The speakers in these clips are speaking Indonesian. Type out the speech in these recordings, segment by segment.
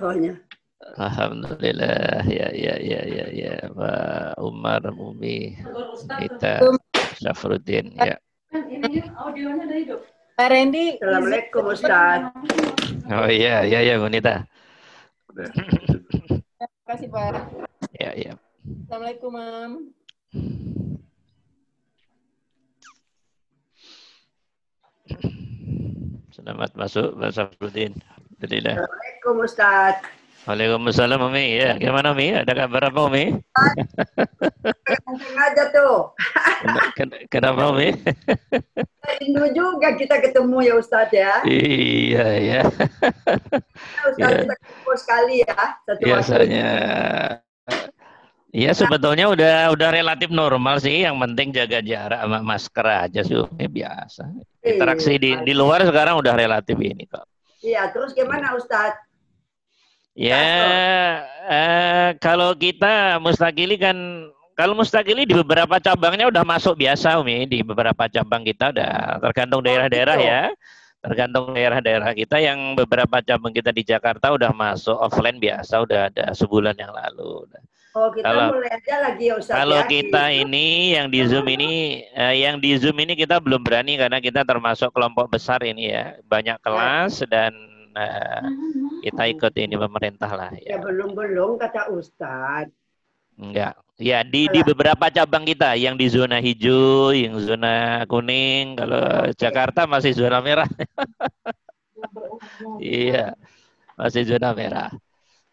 Soalnya. Alhamdulillah ya ya ya ya ya Pak Umar Mumi kita Syafruddin ya. Pak Randy. Assalamualaikum Ustaz. Oh iya iya ya Gunita. Terima kasih Pak. Ya ya. Assalamualaikum Mam. Selamat masuk Pak Syafruddin. Alhamdulillah. Assalamualaikum Ustaz. Waalaikumsalam Umi. Ya, gimana Umi? Ada kabar apa Umi? Aja tuh. Ken- ken- Kenapa Umi? Rindu juga kita ketemu ya Ustaz ya. Iya ya. Ustaz kita ketemu sekali ya. Satu waktu. Iya sebetulnya udah udah relatif normal sih. Yang penting jaga jarak sama masker aja sih biasa. Interaksi di di luar sekarang udah relatif ini kok. Iya, terus gimana Ustaz? Ya, eh, kalau kita mustakili kan, kalau mustakili di beberapa cabangnya udah masuk biasa, Umi. Di beberapa cabang kita udah tergantung daerah-daerah gitu. ya. Tergantung daerah-daerah kita yang beberapa cabang kita di Jakarta udah masuk offline biasa, udah ada sebulan yang lalu. Oh, kita Kalau- mulai aja lagi ya Ustaz Kalau ya. kita ini yang di Zoom ini, eh, yang di Zoom ini kita belum berani karena kita termasuk kelompok besar ini ya, banyak kelas dan eh, kita ikut ini pemerintah lah ya ya. belum-belum kata Ustaz. Enggak. Ya di di beberapa cabang kita yang di zona hijau, yang zona kuning, kalau Jakarta masih zona merah. iya. Masih zona merah.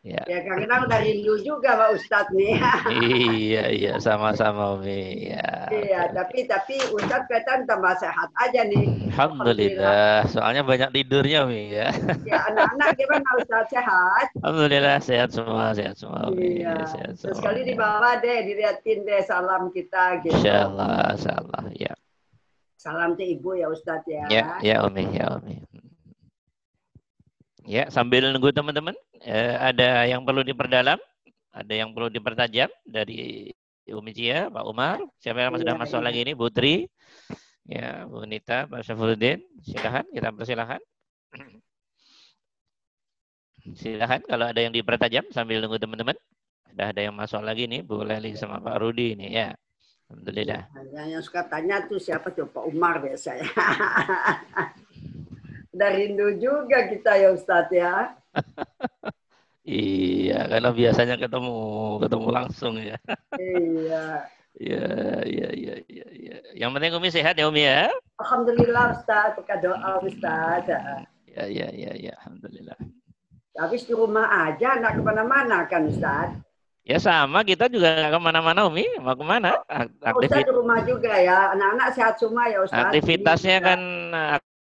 Ya. Ya karena udah rindu juga Pak Ustadz nih. iya, iya sama-sama Umi. Ya. Iya, tapi tapi Ustadz kelihatan tambah sehat aja nih. Alhamdulillah. Soalnya banyak tidurnya Umi ya. Ya anak-anak gimana Ustadz sehat? Alhamdulillah sehat semua, sehat semua. Umi. Iya. Sehat Terus semua. kali dibawa deh, diliatin deh salam kita gitu. Insyaallah, insyaallah. Ya. Salam ke ibu ya Ustadz ya. Ya, ya Umi, ya Umi. Ya, sambil nunggu teman-teman, eh, ada yang perlu diperdalam, ada yang perlu dipertajam dari Umi Cia, Pak Umar, siapa yang sudah Iya, masuk iya. lagi ini, Bu Tri, ya, Bu Nita, Pak Syafruddin, silakan, kita persilahkan. Silakan kalau ada yang dipertajam sambil nunggu teman-teman. Sudah ada yang masuk lagi nih, Bu Leli sama Pak Rudi ini ya. Alhamdulillah. Yang, yang suka tanya tuh siapa tuh Pak Umar biasanya. Udah rindu juga kita ya Ustadz ya. Iya, karena biasanya ketemu ketemu langsung ya. Iya. Iya, iya, iya, iya, iya. Yang penting Umi sehat ya Umi ya. Alhamdulillah Ustadz, berkat doa Ustadz. Ya, ya, ya, ya. Alhamdulillah. Habis di rumah aja, nggak ke mana-mana kan Ustadz. Ya sama, kita juga nggak ke mana-mana Umi. Mau ke mana? Ak- Ustadz Aktivi- di rumah juga ya. Anak-anak sehat semua ya Ustadz. aktivitasnya Jadi, kan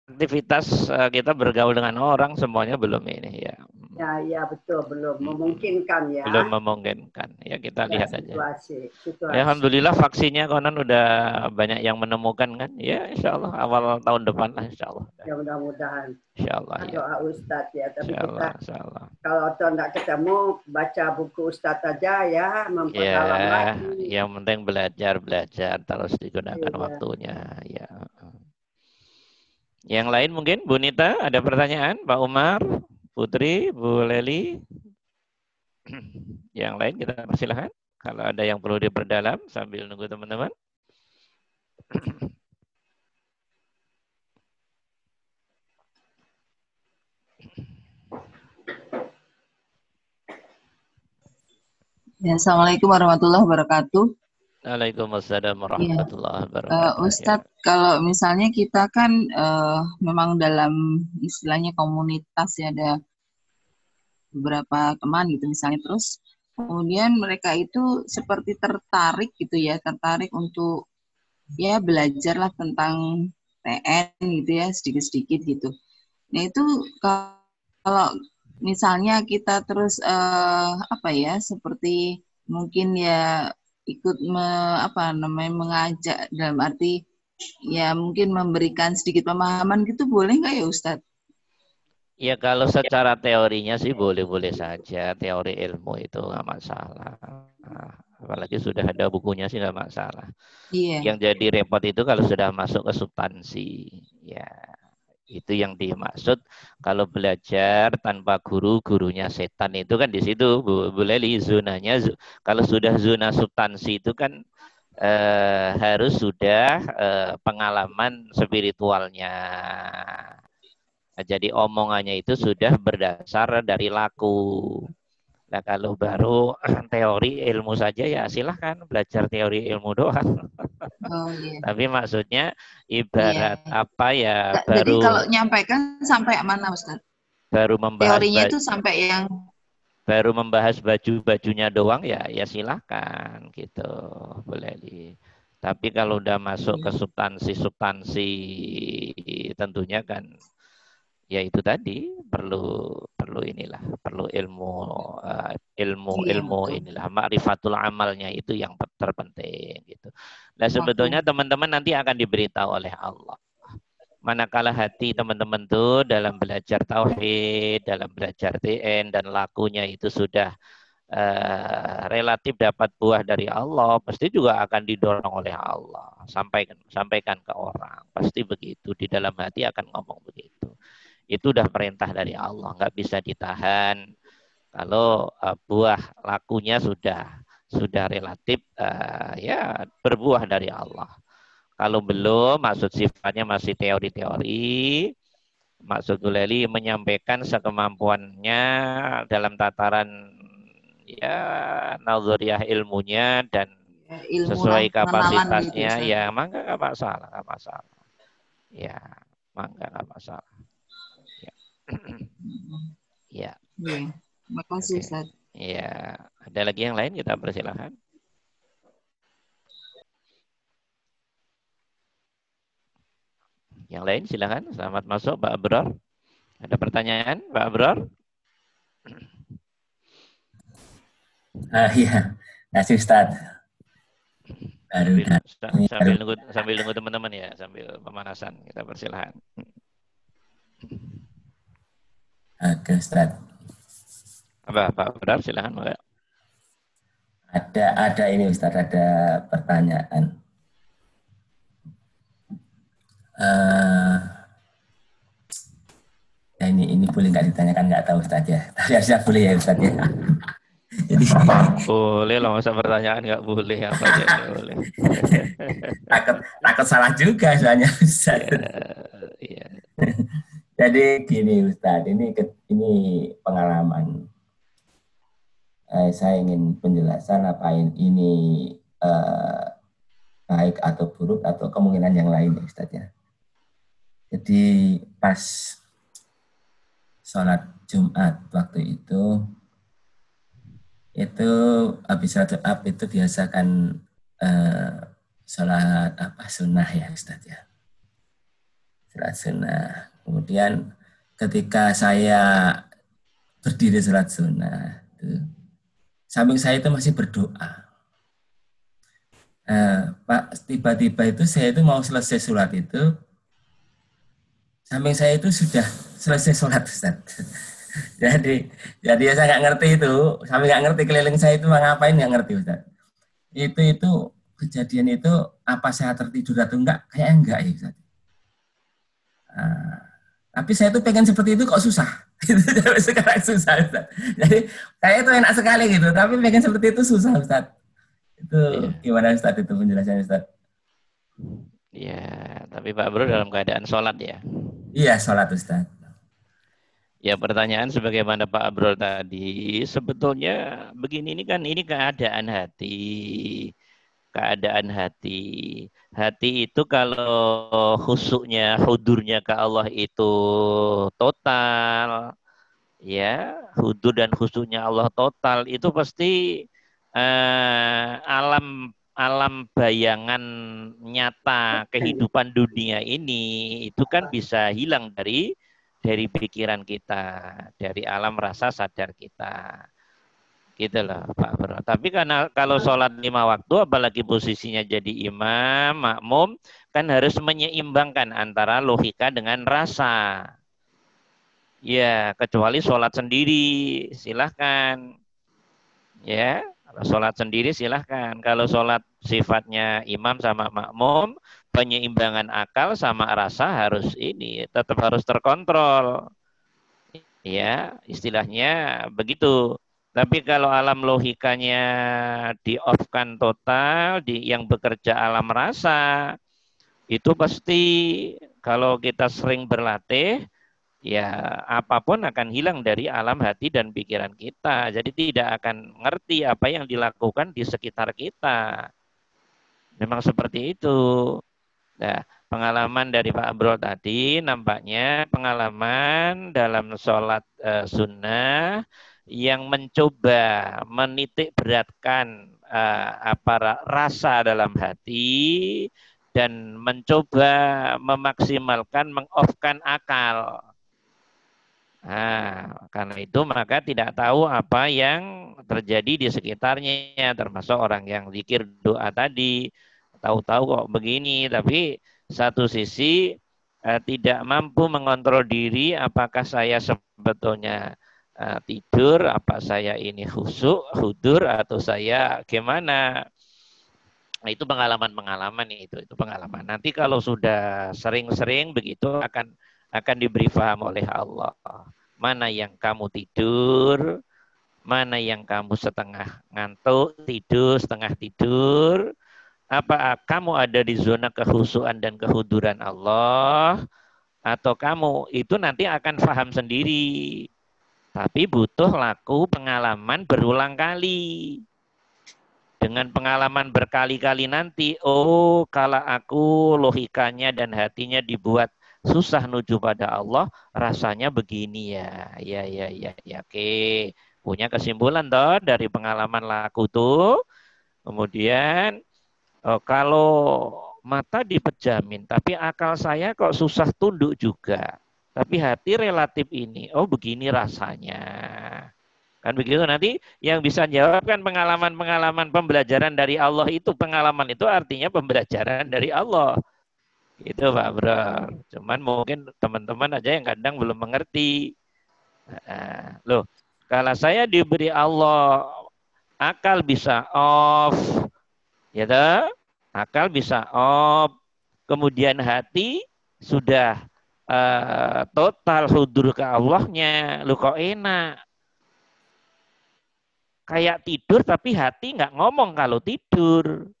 aktivitas eh, kita bergaul dengan orang semuanya belum ini ya. Ya, ya betul. Belum memungkinkan ya. Belum memungkinkan. Ya kita Ya, lihat aja. situasi, situasi. Ya, Alhamdulillah vaksinnya konon udah banyak yang menemukan kan. Ya Insya Allah awal tahun depan lah Insya Allah. Ya mudah-mudahan. Insya Allah ya. Doa Ustadz ya. Tapi Insya kita Allah, Insya Allah. kalau tuh nggak ketemu, baca buku Ustadz aja ya. Memperdalam Ya, lagi. yang penting belajar, belajar terus digunakan Iya. waktunya. Ya. Yang lain mungkin Bu Nita ada pertanyaan, Pak Umar, Putri, Bu Leli. Yang lain kita persilahkan. Kalau ada yang perlu diperdalam sambil nunggu teman-teman. Ya, Assalamualaikum warahmatullahi wabarakatuh. Waalaikumsalam warahmatullahi Eh, wabarakatuh. Ustadz, kalau misalnya kita kan eh, memang dalam istilahnya komunitas ya ada beberapa teman gitu misalnya terus kemudian mereka itu seperti tertarik gitu ya tertarik untuk ya belajarlah tentang PN gitu ya sedikit-sedikit gitu. Nah itu kalau misalnya kita terus eh, apa ya seperti mungkin ya ikut me, apa namanya mengajak dalam arti ya mungkin memberikan sedikit pemahaman gitu boleh nggak ya Ustadz? Ya kalau secara teorinya sih boleh-boleh saja teori ilmu itu nggak masalah. Apalagi sudah ada bukunya sih nggak masalah. Iya. Yang jadi repot itu kalau sudah masuk ke substansi. Ya, Itu yang dimaksud kalau belajar tanpa guru, gurunya setan itu kan di situ boleh li zonanya kalau sudah zona substansi itu kan eh, harus sudah eh, pengalaman spiritualnya. Nah, jadi omongannya itu sudah berdasar dari laku. Nah kalau baru teori ilmu saja ya silahkan belajar teori ilmu doang. Oh, iya. Tapi maksudnya ibarat iya. apa ya Jadi baru. Jadi kalau nyampaikan sampai mana Ustaz? Baru membahas. Teorinya itu sampai yang baru membahas baju-bajunya doang ya ya silahkan gitu boleh di tapi kalau udah masuk ke iya. substansi-substansi tentunya kan ya itu tadi perlu perlu inilah perlu ilmu uh, ilmu iya, ilmu betul. inilah makrifatul amalnya itu yang terpenting gitu. Nah sebetulnya teman-teman nanti akan diberitahu oleh Allah manakala hati teman-teman tuh dalam belajar tauhid, dalam belajar TN dan lakunya itu sudah uh, relatif dapat buah dari Allah, pasti juga akan didorong oleh Allah. Sampaikan sampaikan ke orang, pasti begitu di dalam hati akan ngomong begitu. Itu udah perintah dari Allah, nggak bisa ditahan. Kalau uh, buah lakunya sudah sudah relatif uh, ya berbuah dari Allah. Kalau belum, maksud sifatnya masih teori-teori. Maksud Guleli menyampaikan sekemampuannya dalam tataran ya nazariyah ilmunya dan ya, ilmu sesuai kapasitasnya gitu, ya mangga nggak masalah nggak masalah ya mangga nggak masalah ya ya, ya. Terima kasih Ustaz. Ya, ada lagi yang lain kita persilahkan. Yang lain silakan. Selamat masuk Pak Abror. Ada pertanyaan Pak Abror? Uh, iya, kasih Ustaz. Baru sambil, sambil nunggu sambil nunggu teman-teman ya, sambil pemanasan kita persilahkan. Oke, Ustaz. Apa Pak Abror silakan Pak. Ada ada ini Ustaz, ada pertanyaan uh, ya ini ini boleh nggak ditanyakan nggak tahu Ustaz ya tapi harusnya boleh ya Ustaz ya jadi boleh loh masa pertanyaan nggak boleh apa aja boleh takut takut salah juga soalnya Ustaz ya. Jadi gini Ustaz ini ini pengalaman eh, saya ingin penjelasan apa ini eh, baik atau buruk atau kemungkinan yang lain ya Ustaz ya. Jadi pas sholat Jumat waktu itu itu habis sholat Jumat itu biasakan eh, sholat apa sunnah ya Ustaz ya. Sholat sunnah. Kemudian ketika saya berdiri sholat sunnah, itu, samping saya itu masih berdoa. Nah, Pak, tiba-tiba itu saya itu mau selesai sholat itu, samping saya itu sudah selesai sholat Ustaz. jadi jadi saya nggak ngerti itu, sampai nggak ngerti keliling saya itu ngapain nggak ngerti Ustaz. Itu itu kejadian itu apa saya tertidur atau enggak? Kayak enggak ya Ustaz. Nah, tapi saya tuh pengen seperti itu kok susah. Sekarang susah Ustaz. Jadi kayak itu enak sekali gitu, tapi pengen seperti itu susah Ustaz. Itu iya. gimana Ustaz itu penjelasannya Ustaz? Ya, tapi Pak Bro dalam keadaan sholat ya? Iya, sholat Ustaz. Ya pertanyaan sebagaimana Pak Bro tadi, sebetulnya begini ini kan ini keadaan hati. Keadaan hati. Hati itu kalau khusuknya, hudurnya ke Allah itu total, ya, hudur dan khusuknya Allah total, itu pasti eh, alam alam bayangan nyata kehidupan dunia ini itu kan bisa hilang dari dari pikiran kita, dari alam rasa sadar kita. Gitu loh Pak Bro. Tapi karena kalau sholat lima waktu, apalagi posisinya jadi imam, makmum, kan harus menyeimbangkan antara logika dengan rasa. Ya, kecuali sholat sendiri, silahkan. Ya, kalau sholat sendiri silahkan. Kalau sholat sifatnya imam sama makmum, penyeimbangan akal sama rasa harus ini tetap harus terkontrol. Ya, istilahnya begitu. Tapi kalau alam logikanya di off-kan total, di yang bekerja alam rasa, itu pasti kalau kita sering berlatih, ya apa pun akan hilang dari alam hati dan pikiran kita. Jadi tidak akan ngerti apa yang dilakukan di sekitar kita. Memang seperti itu. Nah, pengalaman dari Pak Bro tadi nampaknya pengalaman dalam sholat uh, sunnah yang mencoba menitik beratkan uh, apa rasa dalam hati dan mencoba memaksimalkan mengoffkan akal Nah, karena itu maka tidak tahu apa yang terjadi di sekitarnya, termasuk orang yang zikir doa tadi. Tahu-tahu kok begini, tapi satu sisi eh, tidak mampu mengontrol diri apakah saya sebetulnya eh, tidur, apa saya ini khusuk, hudur, atau saya gimana. Nah, itu pengalaman-pengalaman itu, itu pengalaman. Nanti kalau sudah sering-sering begitu akan akan diberi paham oleh Allah. Mana yang kamu tidur, mana yang kamu setengah ngantuk, tidur, setengah tidur. Apa kamu ada di zona kehusuan dan kehuduran Allah? Atau kamu itu nanti akan paham sendiri. Tapi butuh laku pengalaman berulang kali dengan pengalaman berkali-kali nanti, oh kalau aku logikanya dan hatinya dibuat susah nuju pada Allah, rasanya begini ya. Ya, ya, ya, ya. Oke. Punya kesimpulan toh dari pengalaman laku tuh. Kemudian oh, kalau mata dipejamin, tapi akal saya kok susah tunduk juga. Tapi hati relatif ini, oh begini rasanya. Kan begitu nanti yang bisa jawab kan pengalaman-pengalaman pembelajaran dari Allah itu pengalaman itu artinya pembelajaran dari Allah. Itu Pak Bro. Cuman mungkin teman-teman aja yang kadang belum mengerti. Loh, kalau saya diberi Allah akal bisa off, ya toh? Akal bisa off. Kemudian hati sudah uh, total hudur ke Allahnya. Lu kok enak. Kayak tidur tapi hati nggak ngomong kalau tidur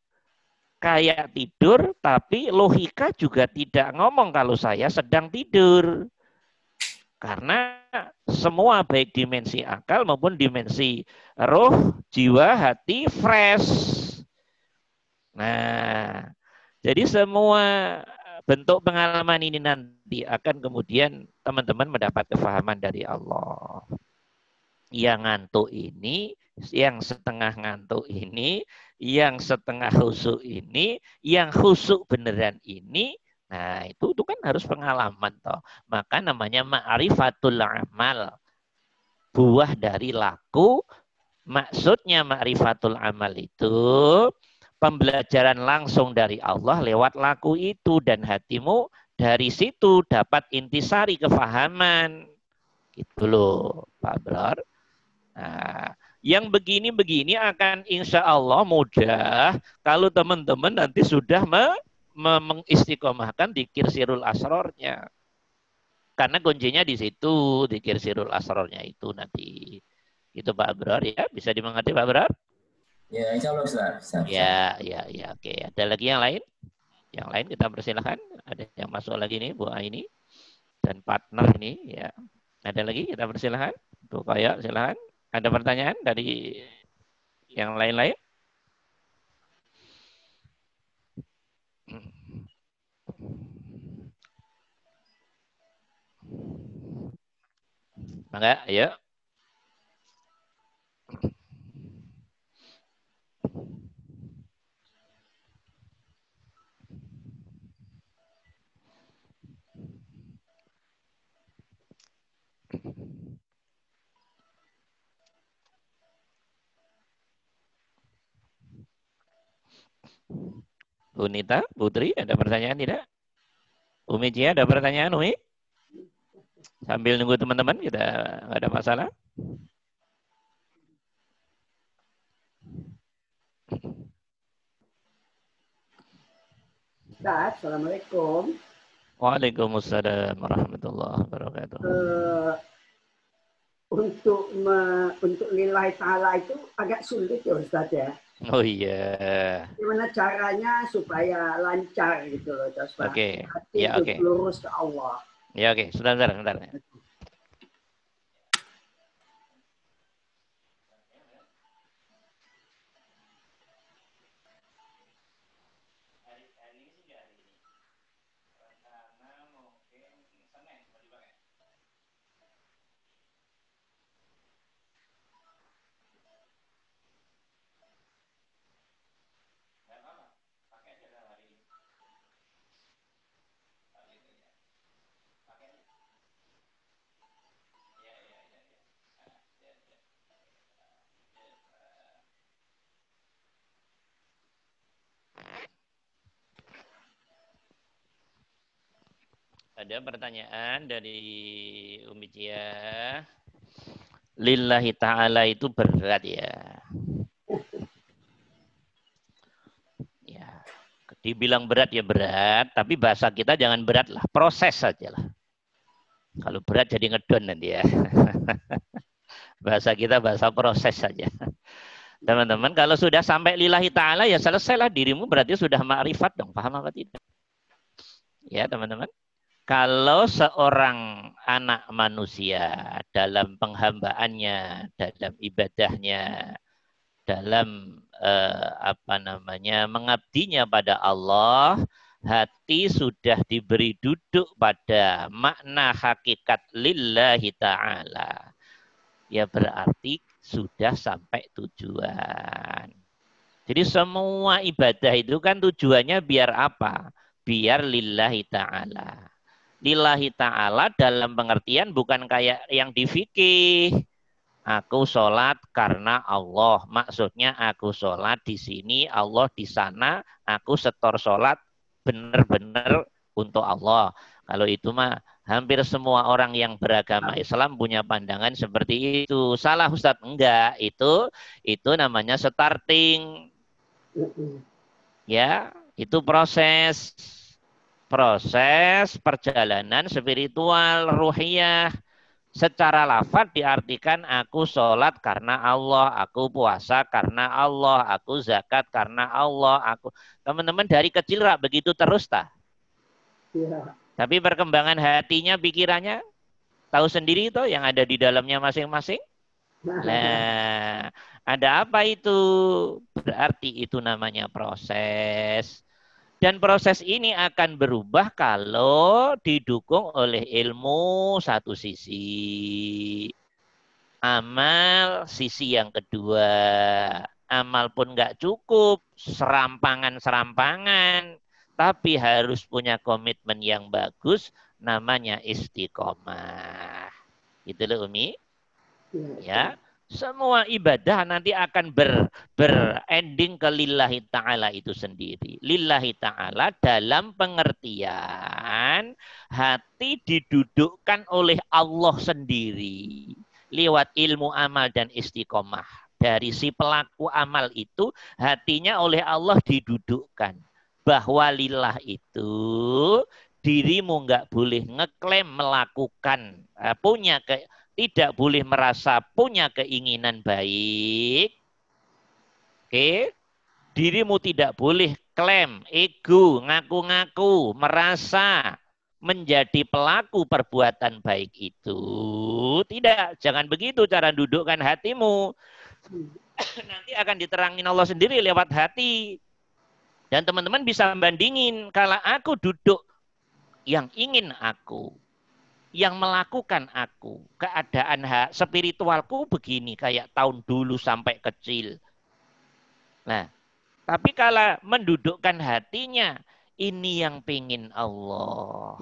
kayak tidur, tapi logika juga tidak ngomong kalau saya sedang tidur. Karena semua baik dimensi akal maupun dimensi roh, jiwa, hati fresh. Nah, jadi semua bentuk pengalaman ini nanti akan kemudian teman-teman mendapat kefahaman dari Allah. Yang ngantuk ini, yang setengah ngantuk ini yang setengah khusuk ini, yang khusuk beneran ini, nah itu itu kan harus pengalaman toh. Maka namanya ma'rifatul amal. Buah dari laku, maksudnya ma'rifatul amal itu pembelajaran langsung dari Allah lewat laku itu dan hatimu dari situ dapat intisari kefahaman. Gitu loh, Pak Bror. Nah, yang begini-begini akan insya Allah mudah kalau teman-teman nanti sudah me, me, mengistiqomahkan di kirsirul asrornya. Karena kuncinya di situ, di kirsirul asrornya itu nanti. Itu Pak Abrar ya, bisa dimengerti Pak Abrar? Ya, insya Allah Ustaz. Ya, ya, ya, oke. Ada lagi yang lain? Yang lain kita persilahkan. Ada yang masuk lagi nih, Bu ini dan partner ini ya. Ada lagi kita persilahkan. Tuh kayak silahkan. Ada pertanyaan dari yang lain-lain? Mangga, ayo. Unita, Putri, ada pertanyaan tidak? Umi Cia, ada pertanyaan Umi? Sambil nunggu teman-teman, kita nggak ada masalah. Assalamualaikum. Waalaikumsalam warahmatullahi wabarakatuh. Eh, untuk me, untuk lillahi ta'ala itu agak sulit ya Ustaz ya. Oh iya. Gimana caranya supaya lancar gitu loh? Oke. Hati Ya, oke. lurus ke Allah. Ya oke, sebentar, sebentar. Ada pertanyaan dari Umi Cia. Lillahi ta'ala itu berat ya. Ya. Dibilang berat ya berat, tapi bahasa kita jangan berat lah. Proses saja lah. Kalau berat jadi ngedon nanti ya. bahasa kita bahasa proses saja. Teman-teman, kalau sudah sampai lillahi ta'ala ya selesailah dirimu berarti sudah ma'rifat dong. Paham apa tidak? Ya teman-teman. Kalau seorang anak manusia dalam penghambaannya, dalam ibadahnya, dalam eh, apa namanya mengabdinya pada Allah, hati sudah diberi duduk pada makna hakikat lillahi ta'ala. Ya berarti sudah sampai tujuan. Jadi semua ibadah itu kan tujuannya biar apa? Biar lillahi ta'ala lillahi ta'ala dalam pengertian bukan kayak yang di fikih. Aku sholat karena Allah. Maksudnya aku sholat di sini, Allah di sana. Aku setor sholat benar-benar untuk Allah. Kalau itu mah hampir semua orang yang beragama Islam punya pandangan seperti itu. Salah Ustadz? Enggak. Itu itu namanya starting. Ya, itu proses proses perjalanan spiritual ruhiyah secara lafaz diartikan aku sholat karena Allah, aku puasa karena Allah, aku zakat karena Allah, aku teman-teman dari kecil rak begitu terus tah. Ya. Tapi perkembangan hatinya, pikirannya tahu sendiri itu yang ada di dalamnya masing-masing. Nah, ada apa itu? Berarti itu namanya proses. Dan proses ini akan berubah kalau didukung oleh ilmu satu sisi. Amal sisi yang kedua. Amal pun nggak cukup, serampangan-serampangan. Tapi harus punya komitmen yang bagus, namanya istiqomah. Itu loh Umi. Ya, semua ibadah nanti akan ber, berending ke lillahi ta'ala itu sendiri. Lillahi ta'ala dalam pengertian hati didudukkan oleh Allah sendiri. Lewat ilmu amal dan istiqomah. Dari si pelaku amal itu hatinya oleh Allah didudukkan. Bahwa lillah itu dirimu nggak boleh ngeklaim melakukan eh, punya ke, tidak boleh merasa punya keinginan baik. Oke. Dirimu tidak boleh klaim, ego, ngaku-ngaku, merasa menjadi pelaku perbuatan baik itu. Tidak, jangan begitu cara dudukkan hatimu. Nanti akan diterangin Allah sendiri lewat hati. Dan teman-teman bisa bandingin kalau aku duduk yang ingin aku, yang melakukan aku. Keadaan hak spiritualku begini kayak tahun dulu sampai kecil. Nah, tapi kalau mendudukkan hatinya, ini yang pingin Allah.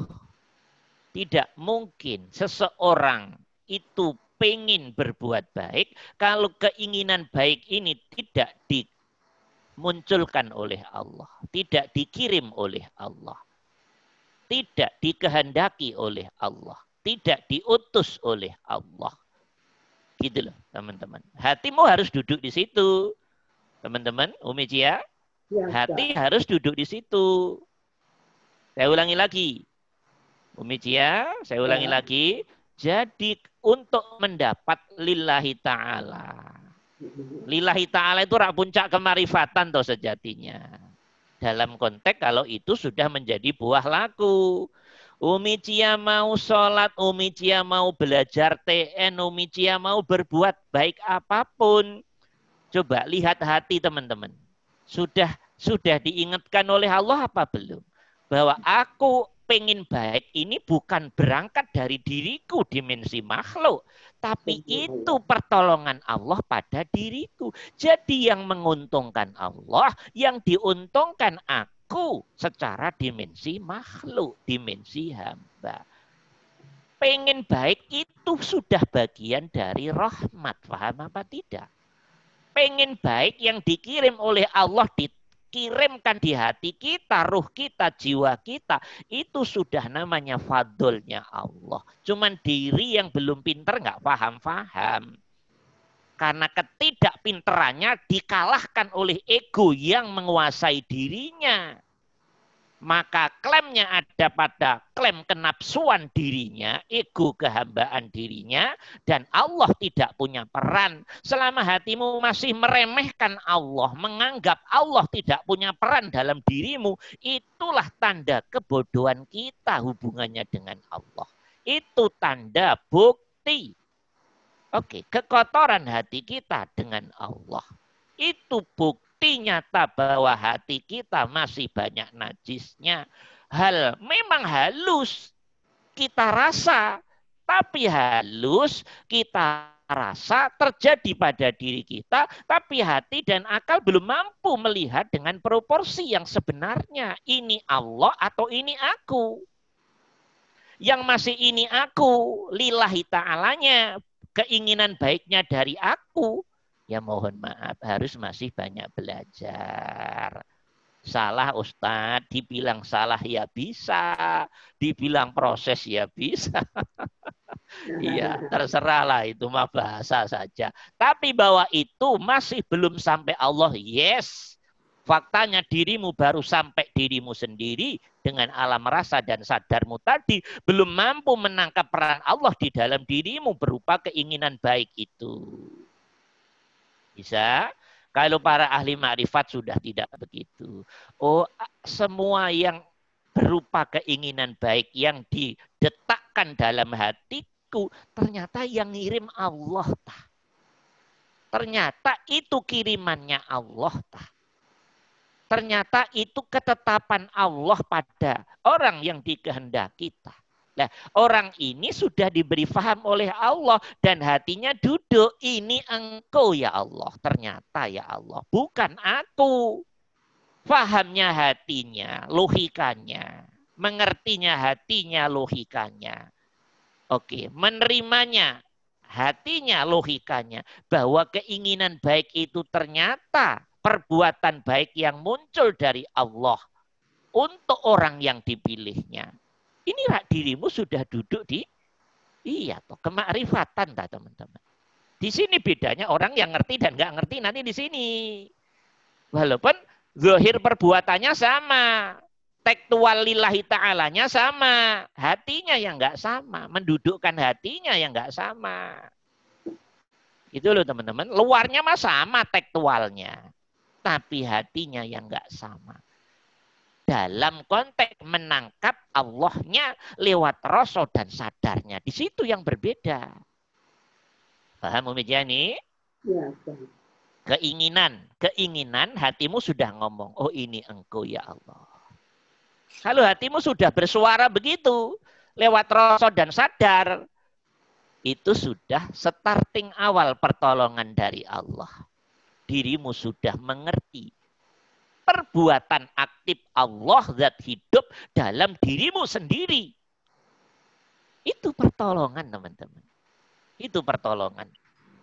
Tidak mungkin seseorang itu pengen berbuat baik kalau keinginan baik ini tidak dimunculkan oleh Allah, tidak dikirim oleh Allah tidak dikehendaki oleh Allah, tidak diutus oleh Allah. Gitu loh, teman-teman. Hatimu harus duduk di situ. Teman-teman, Umi Cia, Ya, hati harus duduk di situ. Saya ulangi lagi. Umi Cia, saya ulangi Ya. lagi. Jadi untuk mendapat lillahi ta'ala. Lillahi ta'ala itu rak puncak kemarifatan toh sejatinya. Dalam konteks kalau itu sudah menjadi buah laku. Umi Cia mau sholat, Umi Cia mau belajar TN, Umi Cia mau berbuat baik apa pun. Coba lihat hati teman-teman. Sudah sudah diingatkan oleh Allah apa belum? Bahwa aku pengen baik ini bukan berangkat dari diriku dimensi makhluk. Tapi itu pertolongan Allah pada diriku. Jadi yang menguntungkan Allah, yang diuntungkan aku secara dimensi makhluk, dimensi hamba. Pengen baik itu sudah bagian dari rahmat. Paham apa tidak? Pengen baik yang dikirim oleh Allah dikirimkan di hati kita, ruh kita, jiwa kita. Itu sudah namanya fadlnya Allah. Cuman diri yang belum pinter nggak paham-paham. Karena ketidakpinterannya dikalahkan oleh ego yang menguasai dirinya. Maka klaimnya ada pada klaim kenapsuan dirinya, ego kehambaan dirinya, dan Allah tidak punya peran. Selama hatimu masih meremehkan Allah, menganggap Allah tidak punya peran dalam dirimu, itulah tanda kebodohan kita hubungannya dengan Allah. Itu tanda bukti. Oke, kekotoran hati kita dengan Allah. Itu bukti nyata bahwa hati kita masih banyak najisnya. Hal memang halus kita rasa, tapi halus kita rasa terjadi pada diri kita, tapi hati dan akal belum mampu melihat dengan proporsi yang sebenarnya. Ini Allah atau ini aku? Yang masih ini aku, lillahi ta'alanya, keinginan baiknya dari aku, ya mohon maaf harus masih banyak belajar. Salah Ustadz, dibilang salah ya bisa, dibilang proses ya bisa. Iya, terserahlah itu mah bahasa saja. Tapi bahwa itu masih belum sampai Allah, yes. Faktanya dirimu baru sampai dirimu sendiri dengan alam rasa dan sadarmu tadi belum mampu menangkap peran Allah di dalam dirimu berupa keinginan baik itu. Bisa? Kalau para ahli makrifat sudah tidak begitu. Oh, semua yang berupa keinginan baik yang didetakkan dalam hatiku ternyata yang ngirim Allah tah. Ternyata itu kirimannya Allah tah ternyata itu ketetapan Allah pada orang yang dikehendaki kita. Nah, orang ini sudah diberi faham oleh Allah dan hatinya duduk, ini engkau ya Allah. Ternyata ya Allah, bukan aku. Fahamnya hatinya, logikanya. Mengertinya hatinya, logikanya. Oke, menerimanya hatinya, logikanya. Bahwa keinginan baik itu ternyata perbuatan baik yang muncul dari Allah untuk orang yang dipilihnya. Ini rak dirimu sudah duduk di iya toh kemakrifatan dah teman-teman. Di sini bedanya orang yang ngerti dan nggak ngerti nanti di sini. Walaupun zahir perbuatannya sama, tekstual lillahi ta'alanya sama, hatinya yang nggak sama, mendudukkan hatinya yang nggak sama. Itu loh teman-teman, luarnya mah sama tekstualnya tapi hatinya yang nggak sama. Dalam konteks menangkap Allahnya lewat rasa dan sadarnya. Di situ yang berbeda. Paham Umi Jani? Ya, Keinginan, keinginan hatimu sudah ngomong, oh ini engkau ya Allah. Kalau hatimu sudah bersuara begitu, lewat rasa dan sadar, itu sudah starting awal pertolongan dari Allah dirimu sudah mengerti perbuatan aktif Allah zat hidup dalam dirimu sendiri. Itu pertolongan teman-teman. Itu pertolongan.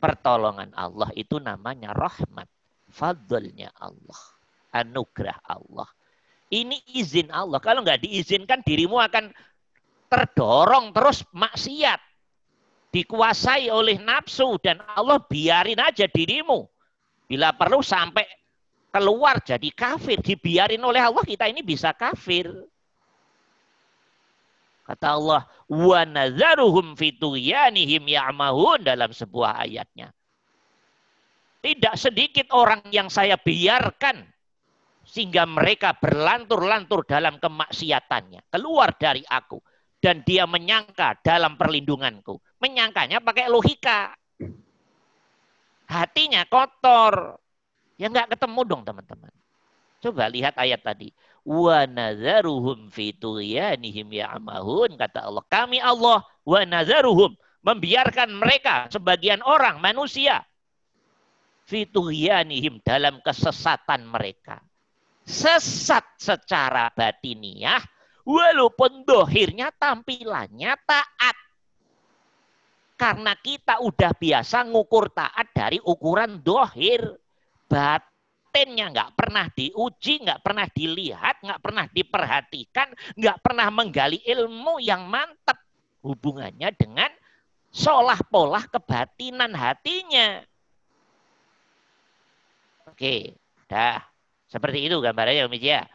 Pertolongan Allah itu namanya rahmat. Fadlnya Allah. Anugerah Allah. Ini izin Allah. Kalau nggak diizinkan dirimu akan terdorong terus maksiat. Dikuasai oleh nafsu dan Allah biarin aja dirimu Bila perlu sampai keluar jadi kafir. Dibiarin oleh Allah kita ini bisa kafir. Kata Allah, wa nazaruhum fituyanihim ya'mahun dalam sebuah ayatnya. Tidak sedikit orang yang saya biarkan sehingga mereka berlantur-lantur dalam kemaksiatannya, keluar dari aku dan dia menyangka dalam perlindunganku. Menyangkanya pakai logika. Hatinya kotor. Ya nggak ketemu dong teman-teman. Coba lihat ayat tadi. Wa nazaruhum fi tughyanihim ya'mahun kata Allah. Kami Allah wa nazaruhum membiarkan mereka sebagian orang manusia fituhyanihim dalam kesesatan mereka. Sesat secara batiniah, walaupun dohirnya tampilannya taat. Karena kita udah biasa ngukur taat dari ukuran dohir. Batinnya nggak pernah diuji, nggak pernah dilihat, nggak pernah diperhatikan, nggak pernah menggali ilmu yang mantap hubungannya dengan seolah pola kebatinan hatinya. Oke, dah. Seperti itu gambarnya Umi ya.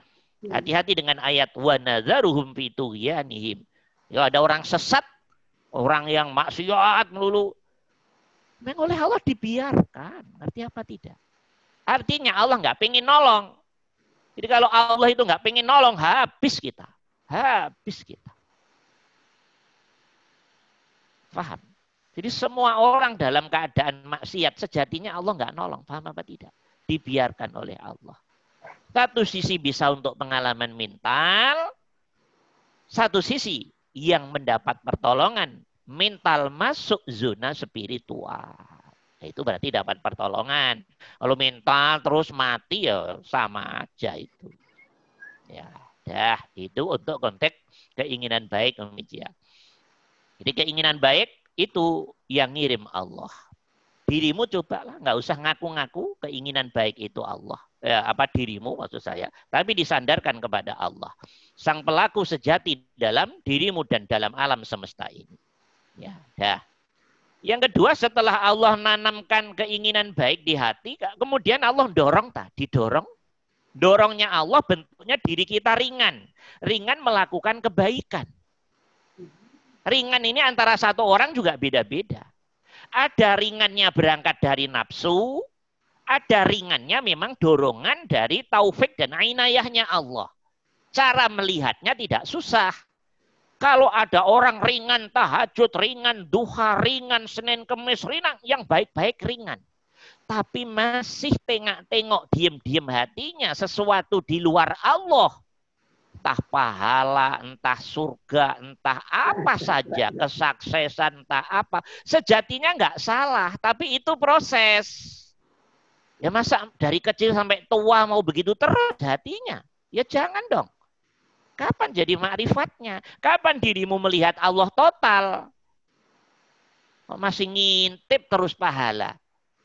Hati-hati dengan ayat wa nadzaruhum fi tughyanihim. Ya ada orang sesat, orang yang maksiat melulu. Memang oleh Allah dibiarkan. Ngerti apa tidak? Artinya Allah nggak pengen nolong. Jadi kalau Allah itu nggak pengen nolong, habis kita. Habis kita. Paham? Jadi semua orang dalam keadaan maksiat sejatinya Allah nggak nolong. Paham apa tidak? Dibiarkan oleh Allah. Satu sisi bisa untuk pengalaman mental, satu sisi yang mendapat pertolongan mental masuk zona spiritual. Nah, itu berarti dapat pertolongan. Kalau mental terus mati ya sama aja itu. Ya, dah itu untuk konteks keinginan baik ya. Jadi keinginan baik itu yang ngirim Allah. Dirimu cobalah, nggak usah ngaku-ngaku keinginan baik itu Allah ya, apa dirimu maksud saya, tapi disandarkan kepada Allah. Sang pelaku sejati dalam dirimu dan dalam alam semesta ini. Ya, dah. Yang kedua setelah Allah nanamkan keinginan baik di hati, kemudian Allah dorong tak, didorong. Dorongnya Allah bentuknya diri kita ringan. Ringan melakukan kebaikan. Ringan ini antara satu orang juga beda-beda. Ada ringannya berangkat dari nafsu, ada ringannya memang dorongan dari taufik dan inayahnya Allah. Cara melihatnya tidak susah. Kalau ada orang ringan tahajud, ringan duha, ringan Senin Kemis, ringan yang baik-baik ringan. Tapi masih tengok-tengok diem-diem hatinya sesuatu di luar Allah. Entah pahala, entah surga, entah apa saja, kesuksesan, entah apa. Sejatinya nggak salah, tapi itu proses. Ya masa dari kecil sampai tua mau begitu terus hatinya? Ya jangan dong. Kapan jadi makrifatnya? Kapan dirimu melihat Allah total? Kok masih ngintip terus pahala?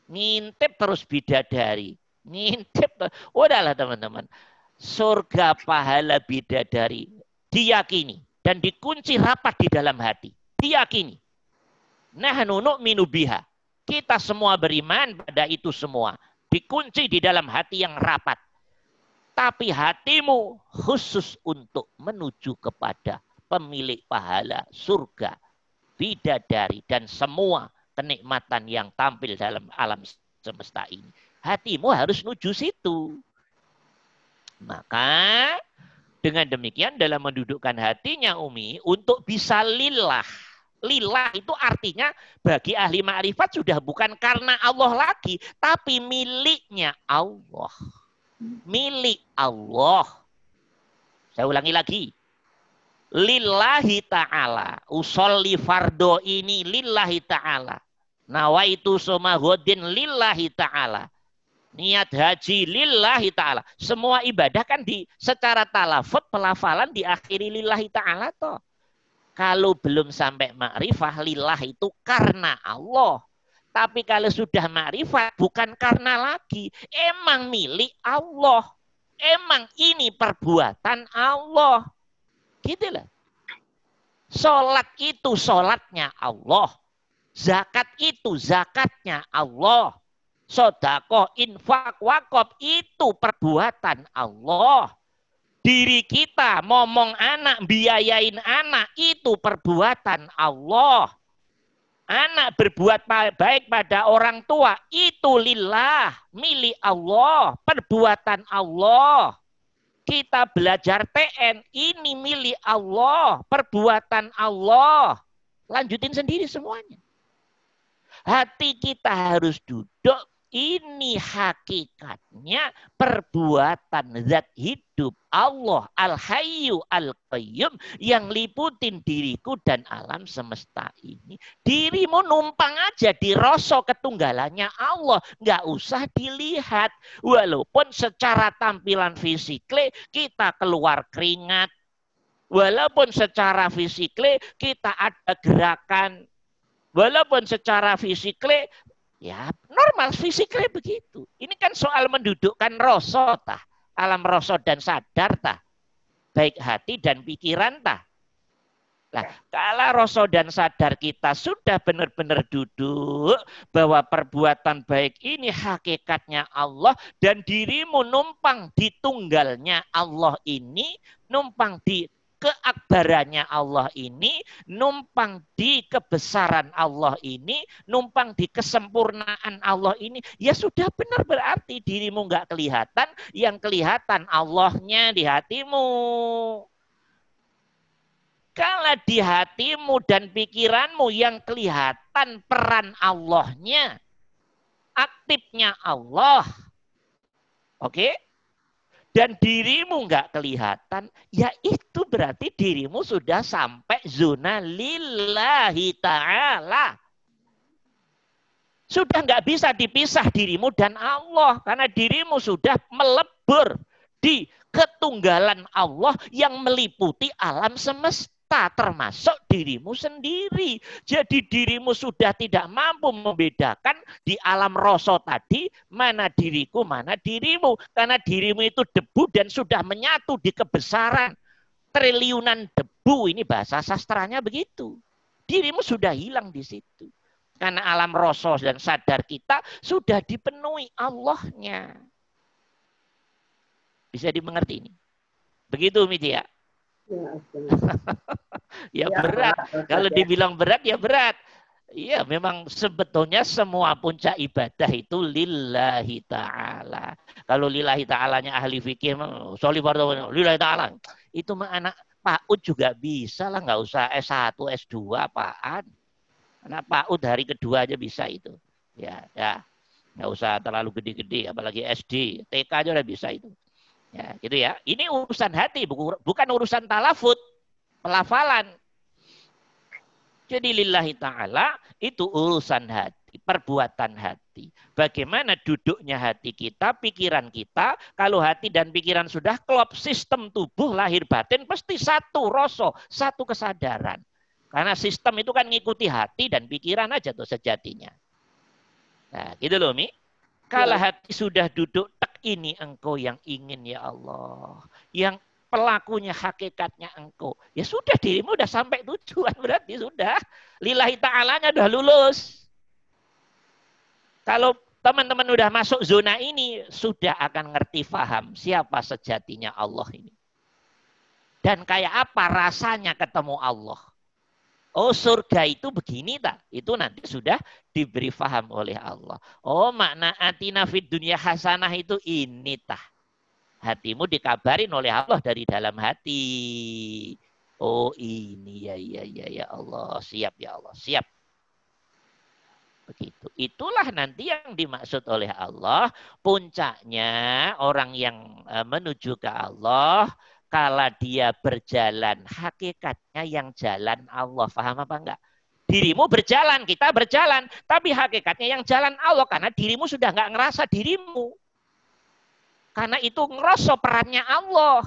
Ngintip terus bidadari? Ngintip terus. Udahlah teman-teman. Surga pahala bidadari diyakini dan dikunci rapat di dalam hati. Diyakini. Nah, nunuk minubiha. Kita semua beriman pada itu semua dikunci di dalam hati yang rapat. Tapi hatimu khusus untuk menuju kepada pemilik pahala surga, bidadari, dan semua kenikmatan yang tampil dalam alam semesta ini. Hatimu harus menuju situ. Maka dengan demikian dalam mendudukkan hatinya Umi untuk bisa lillah lillah itu artinya bagi ahli ma'rifat sudah bukan karena Allah lagi, tapi miliknya Allah. Milik Allah. Saya ulangi lagi. Lillahi ta'ala. Usolli fardo ini lillahi ta'ala. Nawaitu somahodin lillahi ta'ala. Niat haji lillahi ta'ala. Semua ibadah kan di secara talafut pelafalan diakhiri lillahi ta'ala. Kalau belum sampai makrifah lillah itu karena Allah. Tapi kalau sudah makrifat bukan karena lagi. Emang milik Allah. Emang ini perbuatan Allah. Gitu lah. Sholat itu sholatnya Allah. Zakat itu zakatnya Allah. Sodako, infak, wakop itu perbuatan Allah. Diri kita ngomong anak, biayain anak, itu perbuatan Allah. Anak berbuat baik pada orang tua, itu lillah, milik Allah, perbuatan Allah. Kita belajar TN, ini milik Allah, perbuatan Allah. Lanjutin sendiri semuanya. Hati kita harus duduk ini hakikatnya perbuatan zat hidup Allah Al-Hayyu Al-Qayyum yang liputin diriku dan alam semesta ini. Dirimu numpang aja di rosok ketunggalannya Allah. Nggak usah dilihat. Walaupun secara tampilan fisikle kita keluar keringat. Walaupun secara fisikle kita ada gerakan. Walaupun secara fisikle Ya, normal fisiknya begitu. Ini kan soal mendudukkan rasa tah, alam rasa dan sadar tah. Baik hati dan pikiran tah. Nah, kalau rasa dan sadar kita sudah benar-benar duduk bahwa perbuatan baik ini hakikatnya Allah dan dirimu numpang di tunggalnya Allah ini, numpang di keakbarannya Allah ini, numpang di kebesaran Allah ini, numpang di kesempurnaan Allah ini, ya sudah benar berarti dirimu nggak kelihatan, yang kelihatan Allahnya di hatimu. Kalau di hatimu dan pikiranmu yang kelihatan peran Allahnya, aktifnya Allah. Oke? Okay? Dan dirimu nggak kelihatan, ya itu berarti dirimu sudah sampai zona lillahi ta'ala. Sudah nggak bisa dipisah dirimu dan Allah. Karena dirimu sudah melebur di ketunggalan Allah yang meliputi alam semesta kita termasuk dirimu sendiri. Jadi dirimu sudah tidak mampu membedakan di alam rasa tadi mana diriku, mana dirimu. Karena dirimu itu debu dan sudah menyatu di kebesaran. Triliunan debu, ini bahasa sastranya begitu. Dirimu sudah hilang di situ. Karena alam rasa dan sadar kita sudah dipenuhi Allahnya. Bisa dimengerti ini? Begitu Media. ya, ya berat. Kalau ya. dibilang berat ya berat. Iya, memang sebetulnya semua puncak ibadah itu lillahi ta'ala. Kalau lillahi ta'alanya ahli fikih, soli lillahi ta'ala. Itu mah anak Pak Ud juga bisa lah, nggak usah S1, S2 apaan. Anak Pak Ud hari kedua aja bisa itu. Ya, ya. Nggak usah terlalu gede-gede, apalagi SD, TK aja udah bisa itu. Ya, gitu ya. Ini urusan hati, bukan urusan talafut, pelafalan. Jadi lillahi ta'ala itu urusan hati, perbuatan hati. Bagaimana duduknya hati kita, pikiran kita. Kalau hati dan pikiran sudah klop, sistem tubuh lahir batin pasti satu rosok, satu kesadaran. Karena sistem itu kan ngikuti hati dan pikiran aja tuh sejatinya. Nah, gitu loh, Mi. Kalau ya. hati sudah duduk, ini engkau yang ingin ya Allah. Yang pelakunya hakikatnya engkau. Ya sudah dirimu udah sampai tujuan berarti sudah. Lillahi ta'alanya udah lulus. Kalau teman-teman udah masuk zona ini, sudah akan ngerti faham siapa sejatinya Allah ini. Dan kayak apa rasanya ketemu Allah. Oh surga itu begini tak? Itu nanti sudah diberi faham oleh Allah. Oh makna atina fid dunia hasanah itu ini tah. Hatimu dikabarin oleh Allah dari dalam hati. Oh ini ya ya ya ya Allah. Siap ya Allah. Siap. Begitu. Itulah nanti yang dimaksud oleh Allah. Puncaknya orang yang eh, menuju ke Allah kala dia berjalan, hakikatnya yang jalan Allah. Paham apa enggak? Dirimu berjalan, kita berjalan. Tapi hakikatnya yang jalan Allah. Karena dirimu sudah enggak ngerasa dirimu. Karena itu ngerasa perannya Allah.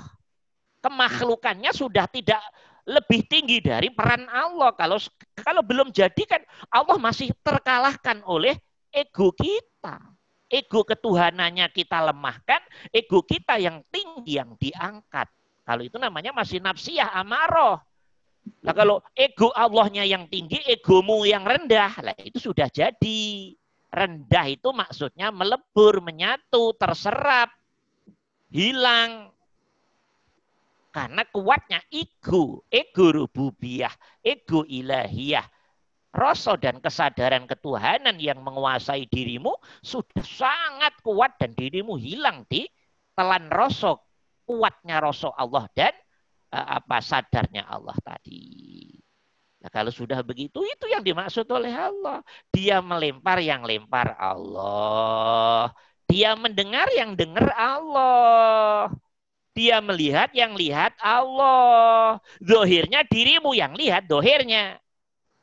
Kemakhlukannya sudah tidak lebih tinggi dari peran Allah. Kalau kalau belum jadi kan Allah masih terkalahkan oleh ego kita. Ego ketuhanannya kita lemahkan, ego kita yang tinggi yang diangkat. Kalau itu namanya masih nafsiyah amaroh. Nah kalau ego Allahnya yang tinggi, egomu yang rendah, lah itu sudah jadi. Rendah itu maksudnya melebur, menyatu, terserap, hilang. Karena kuatnya ego, ego rububiyah, ego ilahiyah, rasa dan kesadaran ketuhanan yang menguasai dirimu sudah sangat kuat dan dirimu hilang di telan rasa kuatnya rasa Allah dan uh, apa sadarnya Allah tadi. Nah, kalau sudah begitu itu yang dimaksud oleh Allah. Dia melempar yang lempar Allah. Dia mendengar yang dengar Allah. Dia melihat yang lihat Allah. Dohirnya dirimu yang lihat dohirnya.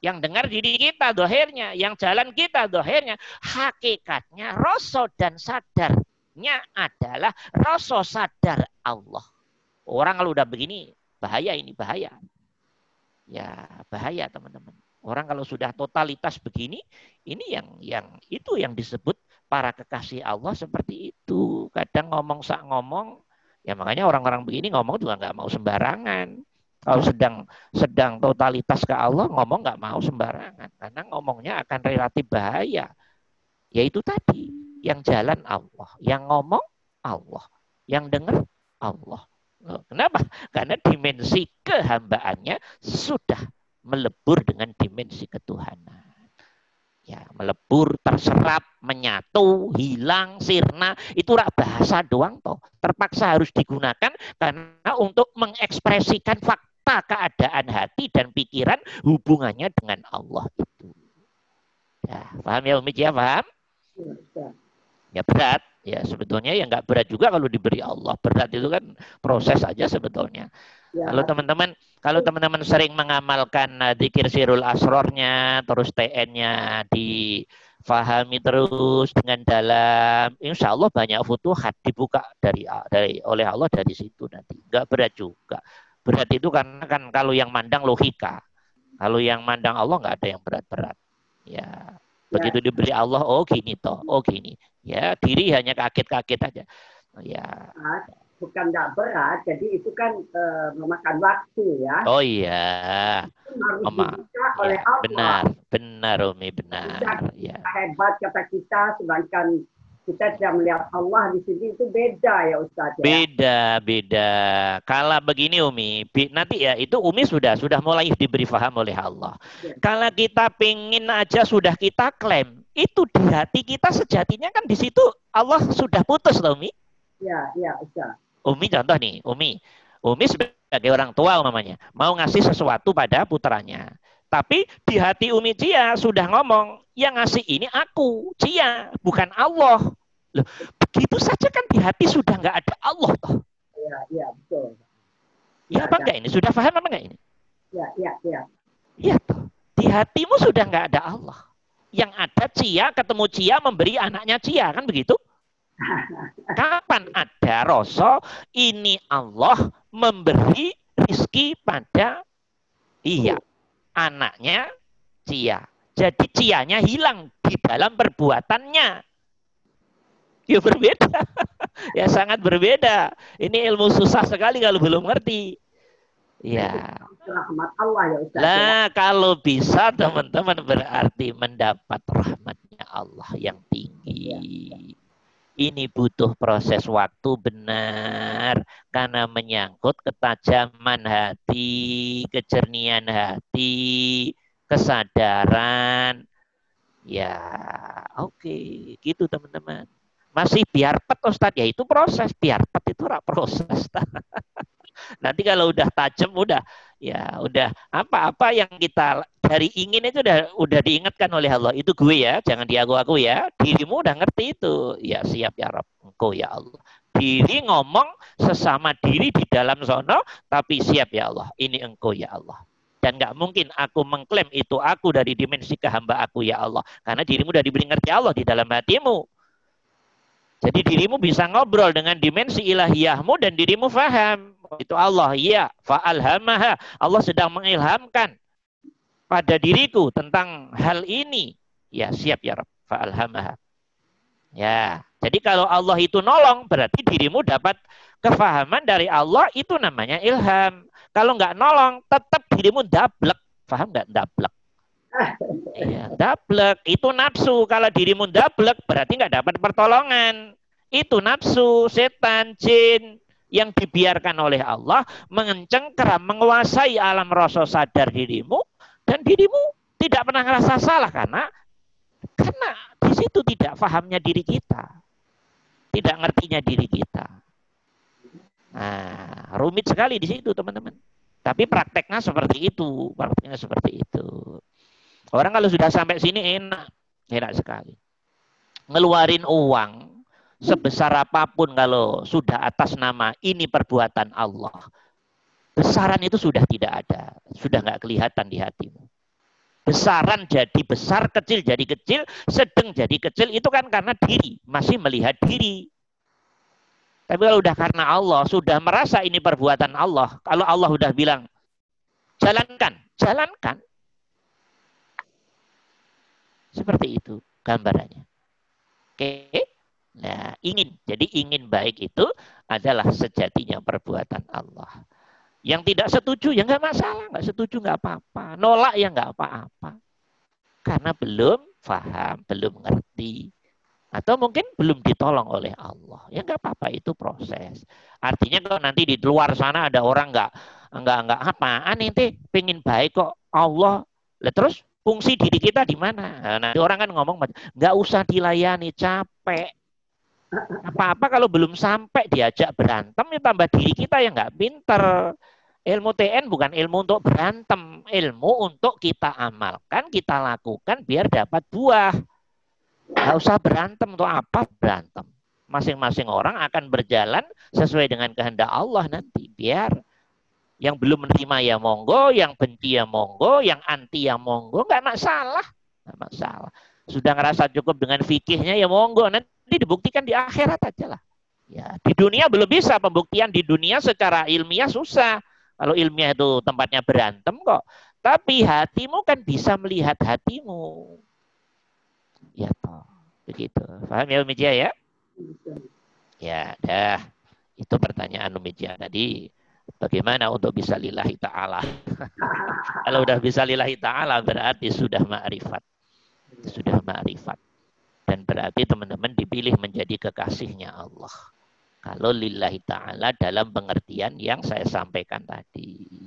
Yang dengar diri kita dohirnya. Yang jalan kita dohirnya. Hakikatnya rasa dan sadarnya adalah rasa sadar Allah. Orang kalau udah begini bahaya ini bahaya. Ya bahaya teman-teman. Orang kalau sudah totalitas begini, ini yang yang itu yang disebut para kekasih Allah seperti itu. Kadang ngomong sak ngomong, Ya makanya orang-orang begini ngomong juga nggak mau sembarangan. Kalau sedang sedang totalitas ke Allah ngomong nggak mau sembarangan karena ngomongnya akan relatif bahaya. Yaitu tadi yang jalan Allah, yang ngomong Allah, yang dengar Allah. Kenapa? Karena dimensi kehambaannya sudah melebur dengan dimensi ketuhanan ya melebur, terserap, menyatu, hilang, sirna, itu rak bahasa doang toh. Terpaksa harus digunakan karena untuk mengekspresikan fakta keadaan hati dan pikiran hubungannya dengan Allah itu. Ya, paham ya Umi ya, paham? Ya, ya berat. Ya sebetulnya ya nggak berat juga kalau diberi Allah. Berat itu kan proses aja sebetulnya. Ya. Kalau teman-teman kalau teman-teman sering mengamalkan uh, dikir sirul asrornya, terus TN-nya difahami terus dengan dalam, insya Allah banyak futuhat dibuka dari dari oleh Allah dari situ nanti. Nggak berat juga. Berat itu karena kan kalau yang mandang logika. Kalau yang mandang Allah nggak ada yang berat-berat. Ya, begitu ya. diberi Allah, oh gini toh, oh gini. Ya, diri hanya kaget-kaget aja. Ya. Bukan nggak berat, jadi itu kan uh, memakan waktu ya. Oh iya. Oma. Ya, benar, benar Umi, benar. ya. Hebat kata kita, sedangkan kita tidak melihat Allah di sini itu beda ya Ustaz ya. Beda, beda. Kalau begini Umi, nanti ya itu Umi sudah sudah mulai diberi faham oleh Allah. Ya. Kalau kita pengen aja sudah kita klaim, itu di hati kita sejatinya kan di situ Allah sudah putus loh Umi. Ya, ya, Ustaz. Umi contoh nih, Umi. Umi sebagai orang tua namanya, mau ngasih sesuatu pada putranya. Tapi di hati Umi Cia sudah ngomong, yang ngasih ini aku, Cia, bukan Allah. Loh, begitu saja kan di hati sudah nggak ada Allah toh. Iya, iya, betul. Ya, apa enggak ini? Sudah paham apa enggak ini? Iya, iya, iya. Iya toh. Di hatimu sudah nggak ada Allah yang ada Cia ketemu Cia memberi anaknya Cia kan begitu? Kapan ada rasa ini Allah memberi rizki pada iya anaknya Cia. Jadi Cianya hilang di dalam perbuatannya. Ya berbeda. ya sangat berbeda. Ini ilmu susah sekali kalau belum ngerti. Ya. Rahmat Allah ya Ustaz. Nah, kalau bisa teman-teman berarti mendapat rahmatnya Allah yang tinggi. Ya, ya. Ini butuh proses waktu benar karena menyangkut ketajaman hati, kejernihan hati, kesadaran. Ya, oke, okay. gitu teman-teman. Masih biar pet Ustadz, ya itu proses. Biar pet itu rak proses. Nanti kalau udah tajam udah ya udah apa-apa yang kita dari ingin itu udah udah diingatkan oleh Allah. Itu gue ya jangan diaku aku ya. Dirimu udah ngerti itu. Ya siap ya Rob engkau ya Allah. Diri ngomong sesama diri di dalam sono tapi siap ya Allah. Ini engkau ya Allah. Dan nggak mungkin aku mengklaim itu aku dari dimensi kehamba aku ya Allah. Karena dirimu udah diberi ngerti Allah di dalam hatimu jadi dirimu bisa ngobrol dengan dimensi ilahiyahmu dan dirimu faham. Itu Allah, iya. Fa'alhamaha. Allah sedang mengilhamkan pada diriku tentang hal ini. Ya, siap ya Rabb. Fa'alhamaha. Ya, jadi kalau Allah itu nolong, berarti dirimu dapat kefahaman dari Allah, itu namanya ilham. Kalau nggak nolong, tetap dirimu dablek. Faham nggak dablek? Iya, dablek itu nafsu. Kalau dirimu dablek berarti nggak dapat pertolongan. Itu nafsu, setan, jin. yang dibiarkan oleh Allah mengencengkeram, menguasai alam rasa sadar dirimu dan dirimu tidak pernah ngerasa salah karena karena di situ tidak fahamnya diri kita. Tidak ngertinya diri kita. Nah, rumit sekali di situ teman-teman. Tapi prakteknya seperti itu, prakteknya seperti itu. Orang kalau sudah sampai sini enak, enak sekali. Ngeluarin uang sebesar apa pun kalau sudah atas nama ini perbuatan Allah. Besaran itu sudah tidak ada, sudah nggak kelihatan di hatimu. Besaran jadi besar, kecil jadi kecil, sedang jadi kecil itu kan karena diri, masih melihat diri. Tapi kalau udah karena Allah, sudah merasa ini perbuatan Allah, kalau Allah udah bilang, jalankan, jalankan. Seperti itu gambarannya. Oke. Nah, ingin. Jadi ingin baik itu adalah sejatinya perbuatan Allah. Yang tidak setuju ya nggak masalah, nggak setuju nggak apa-apa, nolak ya nggak apa-apa, karena belum paham, belum ngerti, atau mungkin belum ditolong oleh Allah. Ya nggak apa-apa itu proses. Artinya kalau nanti di luar sana ada orang nggak nggak nggak apaan nanti pengen baik kok Allah, Lah, terus fungsi diri kita di mana? Nah, orang kan ngomong nggak usah dilayani capek. Apa-apa kalau belum sampai diajak berantem ya tambah diri kita yang nggak pinter. Ilmu TN bukan ilmu untuk berantem, ilmu untuk kita amalkan, kita lakukan biar dapat buah. Nggak usah berantem untuk apa berantem. Masing-masing orang akan berjalan sesuai dengan kehendak Allah nanti. Biar yang belum menerima ya monggo, yang benci ya monggo, yang anti ya monggo, nggak masalah. Nggak masalah. Sudah ngerasa cukup dengan fikihnya ya monggo. Nanti dibuktikan di akhirat aja lah. Ya, di dunia belum bisa pembuktian di dunia secara ilmiah susah. Kalau ilmiah itu tempatnya berantem kok. Tapi hatimu kan bisa melihat hatimu. Ya toh. Begitu. Paham ya Umijia ya? Ya, dah. Itu pertanyaan Umijia tadi. Bagaimana untuk bisa lillahi ta'ala? Kalau udah bisa lillahi ta'ala berarti sudah ma'rifat. Sudah ma'rifat. Dan berarti teman-teman dipilih menjadi kekasihnya Allah. Kalau lillahi ta'ala dalam pengertian yang saya sampaikan tadi.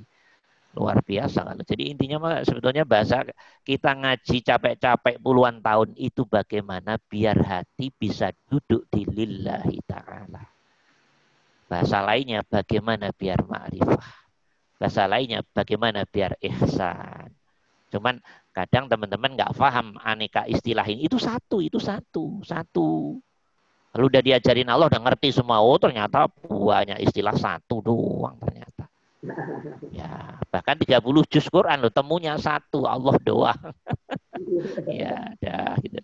Luar biasa. Jadi intinya sebetulnya bahasa kita ngaji capek-capek puluhan tahun itu bagaimana biar hati bisa duduk di lillahi ta'ala. Bahasa lainnya bagaimana biar ma'rifah. Bahasa lainnya bagaimana biar ihsan. Cuman kadang teman-teman nggak paham aneka istilah ini. Itu satu, itu satu, satu. Lalu udah diajarin Allah, udah ngerti semua. Oh ternyata buahnya istilah satu doang ternyata. Ya, bahkan 30 juz Quran lo temunya satu, Allah doang. ya, dah gitu.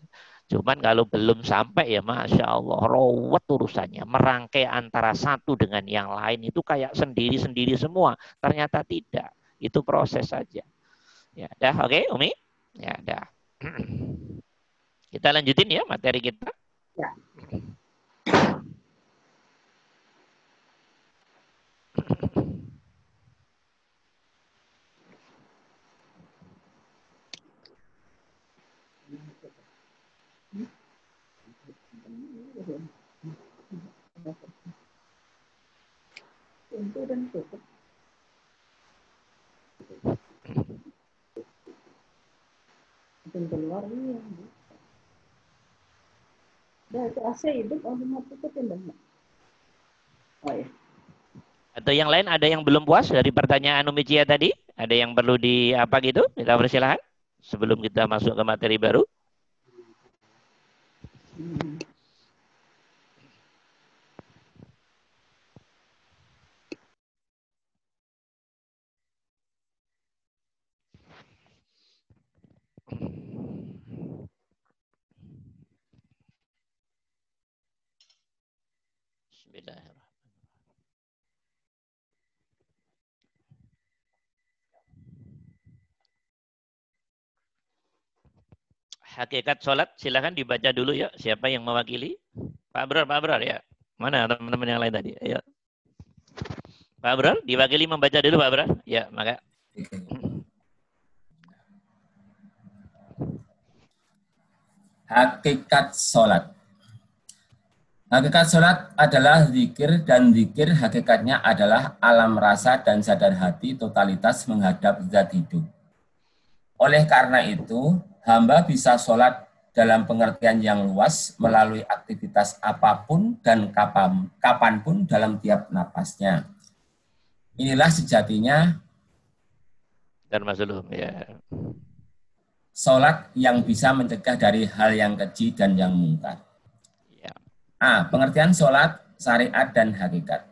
Cuman kalau belum sampai ya Masya Allah, rawat urusannya. Merangkai antara satu dengan yang lain itu kayak sendiri-sendiri semua. Ternyata tidak. Itu proses saja. Ya, dah oke okay, Umi? Ya, dah. Kita lanjutin ya materi kita. Ya. Pintu dan tutup. Pintu luar ini ya. Udah itu AC hidup, oh. Oh ya. Atau yang lain ada yang belum puas dari pertanyaan Umi Cia tadi? Ada yang perlu di apa gitu? Kita persilahkan sebelum kita masuk ke materi baru. Hmm. Hakikat sholat silahkan dibaca dulu ya. Siapa yang mewakili? Pak Brar, Pak Brar ya. Mana teman-teman yang lain tadi? Ayo. Pak Brar, diwakili membaca dulu Pak Brar. Ya, maka. Hakikat sholat. Hakikat sholat adalah zikir dan zikir hakikatnya adalah alam rasa dan sadar hati totalitas menghadap zat hidup. Oleh karena itu, hamba bisa sholat dalam pengertian yang luas melalui aktivitas apa pun dan kapan, kapan pun dalam tiap napasnya. Inilah sejatinya Dan Mas Ulum, ya. sholat yang bisa mencegah dari hal yang keji dan yang mungkar. Ya. A. Pengertian sholat, syariat, dan hakikat.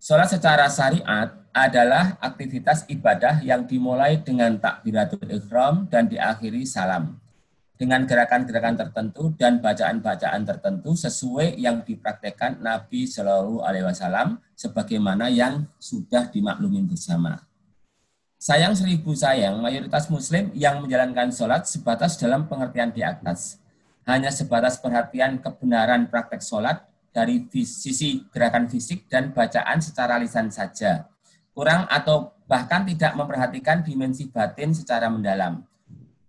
Sholat secara syariat adalah aktivitas ibadah yang dimulai dengan takbiratul ihram dan diakhiri salam. Dengan gerakan-gerakan tertentu dan bacaan-bacaan tertentu sesuai yang dipraktekkan Nabi Shallallahu Alaihi Wasallam sebagaimana yang sudah dimaklumin bersama. Sayang seribu sayang, mayoritas muslim yang menjalankan sholat sebatas dalam pengertian di atas. Hanya sebatas perhatian kebenaran praktek sholat dari sisi gerakan fisik dan bacaan secara lisan saja. Kurang atau bahkan tidak memperhatikan dimensi batin secara mendalam.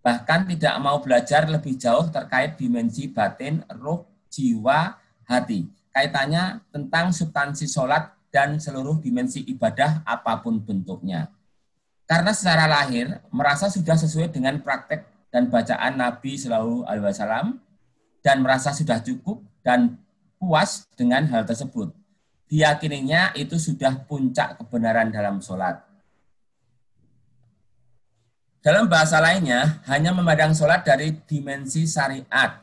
Bahkan tidak mau belajar lebih jauh terkait dimensi batin, roh, jiwa, hati. Kaitannya tentang substansi sholat dan seluruh dimensi ibadah apa pun bentuknya. Karena secara lahir merasa sudah sesuai dengan praktek dan bacaan Nabi Shallallahu Alaihi Wasallam dan merasa sudah cukup dan puas dengan hal tersebut. Diyakininya itu sudah puncak kebenaran dalam sholat. Dalam bahasa lainnya, hanya memandang sholat dari dimensi syariat,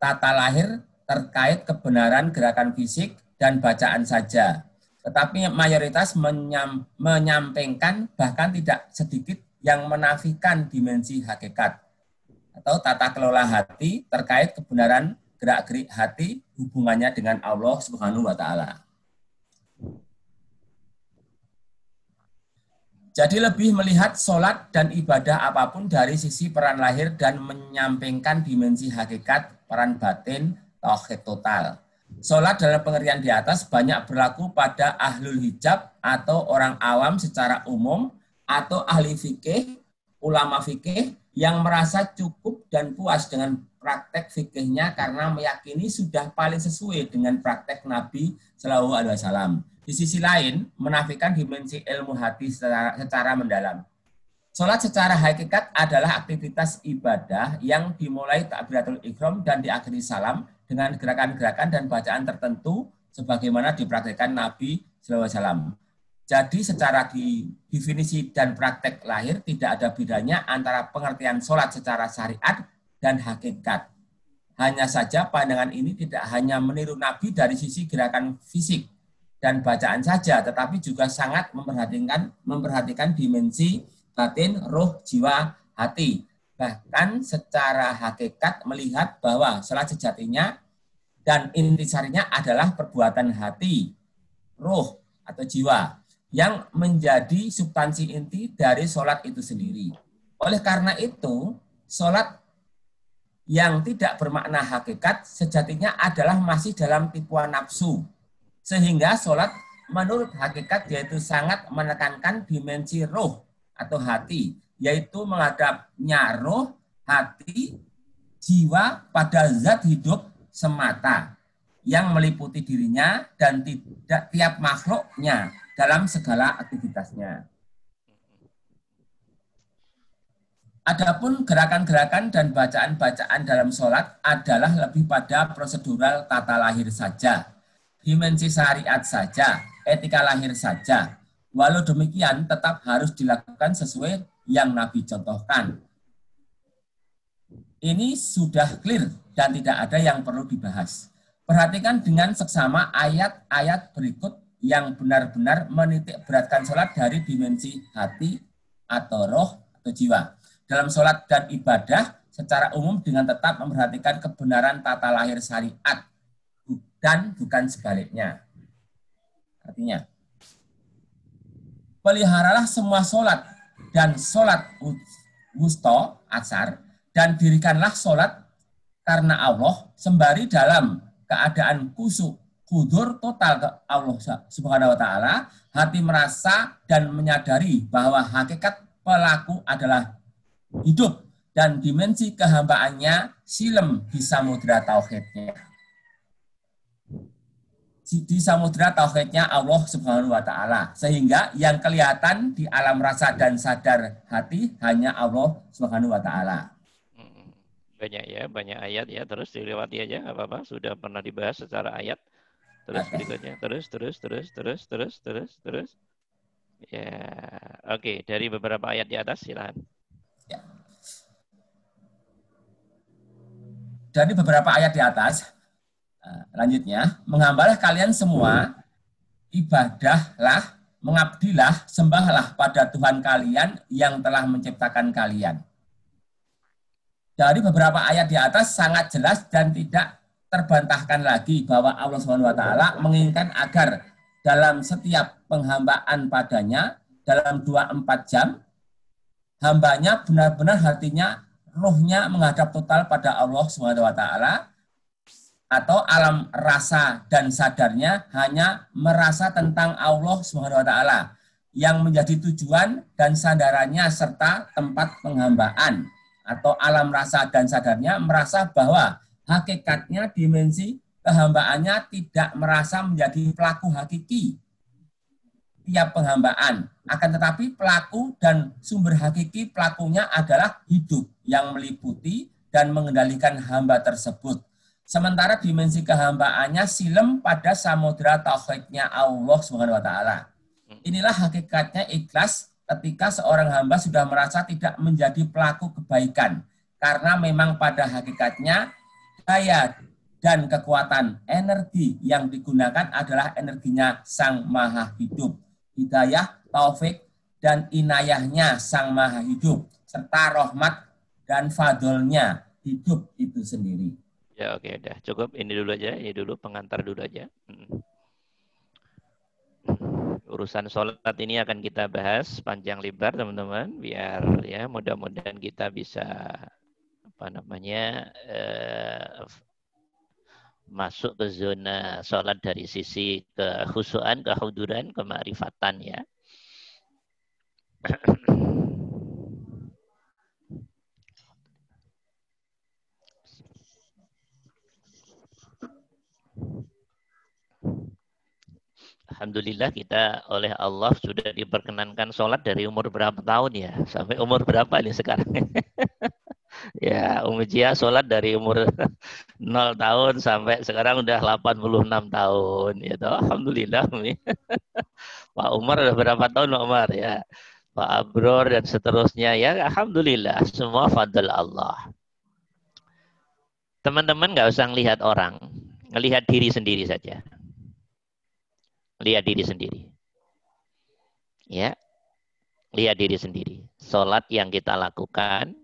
tata lahir terkait kebenaran gerakan fisik dan bacaan saja, tetapi mayoritas menyam, menyampaikan bahkan tidak sedikit yang menafikan dimensi hakikat atau tata kelola hati terkait kebenaran gerak-gerik hati hubungannya dengan Allah Subhanahu wa taala. Jadi lebih melihat sholat dan ibadah apa pun dari sisi peran lahir dan menyampaikan dimensi hakikat peran batin tauhid total. Sholat dalam pengertian di atas banyak berlaku pada ahlul hijab atau orang awam secara umum atau ahli fikih, ulama fikih yang merasa cukup dan puas dengan praktek fikihnya karena meyakini sudah paling sesuai dengan praktek Nabi Shallallahu Alaihi Wasallam. Di sisi lain, menafikan dimensi ilmu hati secara, secara mendalam. Sholat secara hakikat adalah aktivitas ibadah yang dimulai takbiratul ikram dan diakhiri salam dengan gerakan-gerakan dan bacaan tertentu sebagaimana dipraktikkan Nabi SAW. Jadi secara di definisi dan praktek lahir tidak ada bedanya antara pengertian sholat secara syariat dan hakikat. Hanya saja pandangan ini tidak hanya meniru Nabi dari sisi gerakan fisik dan bacaan saja, tetapi juga sangat memperhatikan memperhatikan dimensi batin, roh, jiwa, hati bahkan secara hakikat melihat bahwa sholat sejatinya dan intisarinya adalah perbuatan hati, roh, atau jiwa yang menjadi substansi inti dari sholat itu sendiri. Oleh karena itu, sholat yang tidak bermakna hakikat sejatinya adalah masih dalam tipuan nafsu. Sehingga sholat menurut hakikat yaitu sangat menekankan dimensi roh atau hati yaitu menghadapnya roh, hati, jiwa pada zat hidup semata yang meliputi dirinya dan tidak tiap makhluknya dalam segala aktivitasnya. Adapun gerakan-gerakan dan bacaan-bacaan dalam sholat adalah lebih pada prosedural tata lahir saja, dimensi syariat saja, etika lahir saja. Walau demikian tetap harus dilakukan sesuai yang Nabi contohkan. Ini sudah clear dan tidak ada yang perlu dibahas. Perhatikan dengan seksama ayat-ayat berikut yang benar-benar menitik beratkan sholat dari dimensi hati atau roh atau jiwa. Dalam sholat dan ibadah secara umum dengan tetap memperhatikan kebenaran tata lahir syariat dan bukan sebaliknya. Artinya, peliharalah semua sholat dan sholat wusto, asar, dan dirikanlah sholat karena Allah sembari dalam keadaan kusuk, kudur total ke Allah subhanahu wa ta'ala, hati merasa dan menyadari bahwa hakikat pelaku adalah hidup dan dimensi kehambaannya silem di samudra tauhidnya. di samudra tauhidnya Allah Subhanahu wa taala. Sehingga yang kelihatan di alam rasa dan sadar hati hanya Allah Subhanahu wa taala. Mm, Banyak ya, banyak ayat ya. Terus dilewati aja, nggak apa-apa. Sudah pernah dibahas secara ayat. Terus Oke. berikutnya, terus, terus, terus, terus, terus, terus, terus. Ya, oke. Dari beberapa ayat di atas, silahkan. Dari beberapa ayat di atas, eh, lanjutnya, menghambalah kalian semua, ibadahlah, mengabdilah, sembahlah pada Tuhan kalian yang telah menciptakan kalian. Dari beberapa ayat di atas sangat jelas dan tidak terbantahkan lagi bahwa Allah taala menginginkan agar dalam setiap penghambaan padanya dalam 24 jam hambanya benar-benar hatinya rohnya menghadap total pada Allah Subhanahu wa taala atau alam rasa dan sadarnya hanya merasa tentang Allah Subhanahu wa taala yang menjadi tujuan dan sandarannya serta tempat penghambaan atau alam rasa dan sadarnya merasa bahwa hakikatnya dimensi kehambaannya tidak merasa menjadi pelaku hakiki tiap penghambaan. Akan tetapi pelaku dan sumber hakiki pelakunya adalah hidup yang meliputi dan mengendalikan hamba tersebut. Sementara dimensi kehambaannya silem pada samudera tauhidnya Allah Subhanahu wa taala. Inilah hakikatnya ikhlas ketika seorang hamba sudah merasa tidak menjadi pelaku kebaikan karena memang pada hakikatnya daya dan kekuatan energi yang digunakan adalah energinya Sang Maha Hidup. Hidayah, taufik, dan inayahnya Sang Maha Hidup, serta rahmat dan fadolnya hidup itu sendiri. Ya oke udah cukup ini dulu aja ini dulu pengantar dulu aja. Hmm. Urusan sholat ini akan kita bahas panjang lebar teman-teman biar ya mudah-mudahan kita bisa apa namanya eh, masuk ke zona sholat dari sisi kehusuan, kehuduran, kemarifatan ya. Alhamdulillah kita oleh Allah sudah diperkenankan sholat dari umur berapa tahun ya? Sampai umur berapa ini sekarang? ya, Umi Cia sholat dari umur 0 tahun sampai sekarang udah 86 tahun. Ya toh? Alhamdulillah Umi. Pak Umar udah berapa tahun Pak Umar ya? Pak Abror dan seterusnya ya. Alhamdulillah semua fadl Allah. Teman-teman nggak usah ngelihat orang, ngelihat diri sendiri saja lihat diri sendiri. Ya. Lihat diri sendiri. Salat yang kita lakukan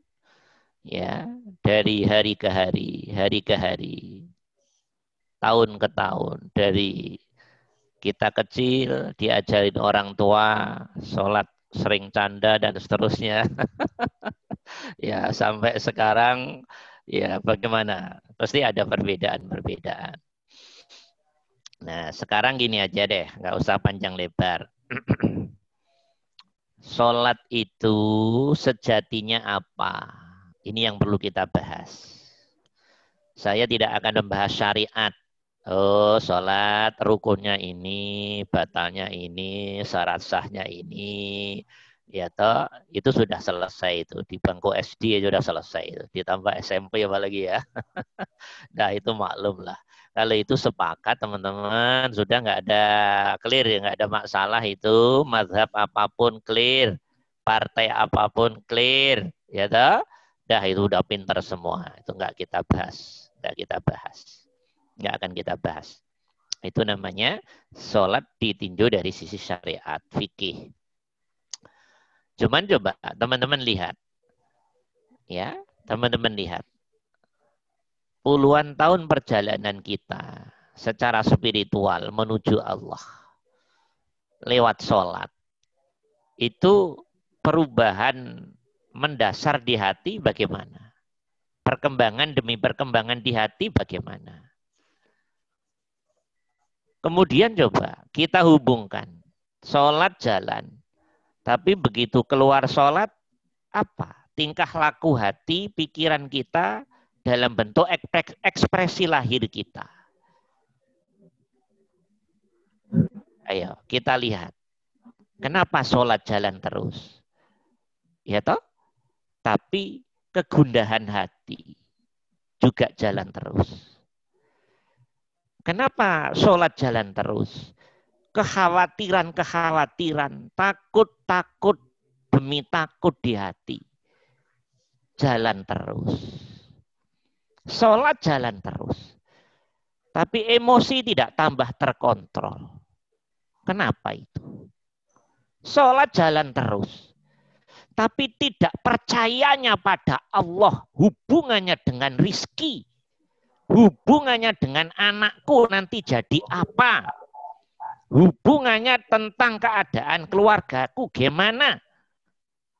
ya, dari hari ke hari, hari ke hari, tahun ke tahun, dari kita kecil diajarin orang tua salat sering canda dan seterusnya. ya, sampai sekarang ya bagaimana? Pasti ada perbedaan-perbedaan. Nah, sekarang gini aja deh, nggak usah panjang lebar. Sholat itu sejatinya apa? Ini yang perlu kita bahas. Saya tidak akan membahas syariat. Oh, sholat rukunnya ini, batalnya ini, syarat sahnya ini. Ya toh, itu sudah selesai itu. Di bangku SD aja sudah selesai itu. Ditambah SMP apalagi ya. nah, itu maklum lah kalau itu sepakat teman-teman sudah nggak ada clear ya nggak ada masalah itu mazhab apa pun clear partai apa pun clear ya toh dah itu udah pinter semua. Itu nggak kita bahas. Nggak kita bahas. Nggak akan kita bahas. Itu namanya sholat ditinjau dari sisi syariat fikih. Cuman coba teman-teman lihat. Ya teman-teman lihat. Puluhan tahun perjalanan kita secara spiritual menuju Allah lewat sholat itu perubahan mendasar di hati bagaimana? Perkembangan demi perkembangan di hati bagaimana? Kemudian coba kita hubungkan sholat jalan, tapi begitu keluar sholat apa? Tingkah laku hati, pikiran kita dalam bentuk ekspresi lahir kita. Ayo, kita lihat. Kenapa sholat jalan terus? Ya toh? Tapi kegundahan hati juga jalan terus. Kenapa sholat jalan terus? Kekhawatiran-kekhawatiran, takut-takut demi takut di hati. Jalan terus. Sholat jalan terus. Tapi emosi tidak tambah terkontrol. Kenapa itu? Sholat jalan terus. Tapi tidak percayanya pada Allah. Hubungannya dengan rizki. Hubungannya dengan anakku nanti jadi apa. Hubungannya tentang keadaan keluargaku gimana.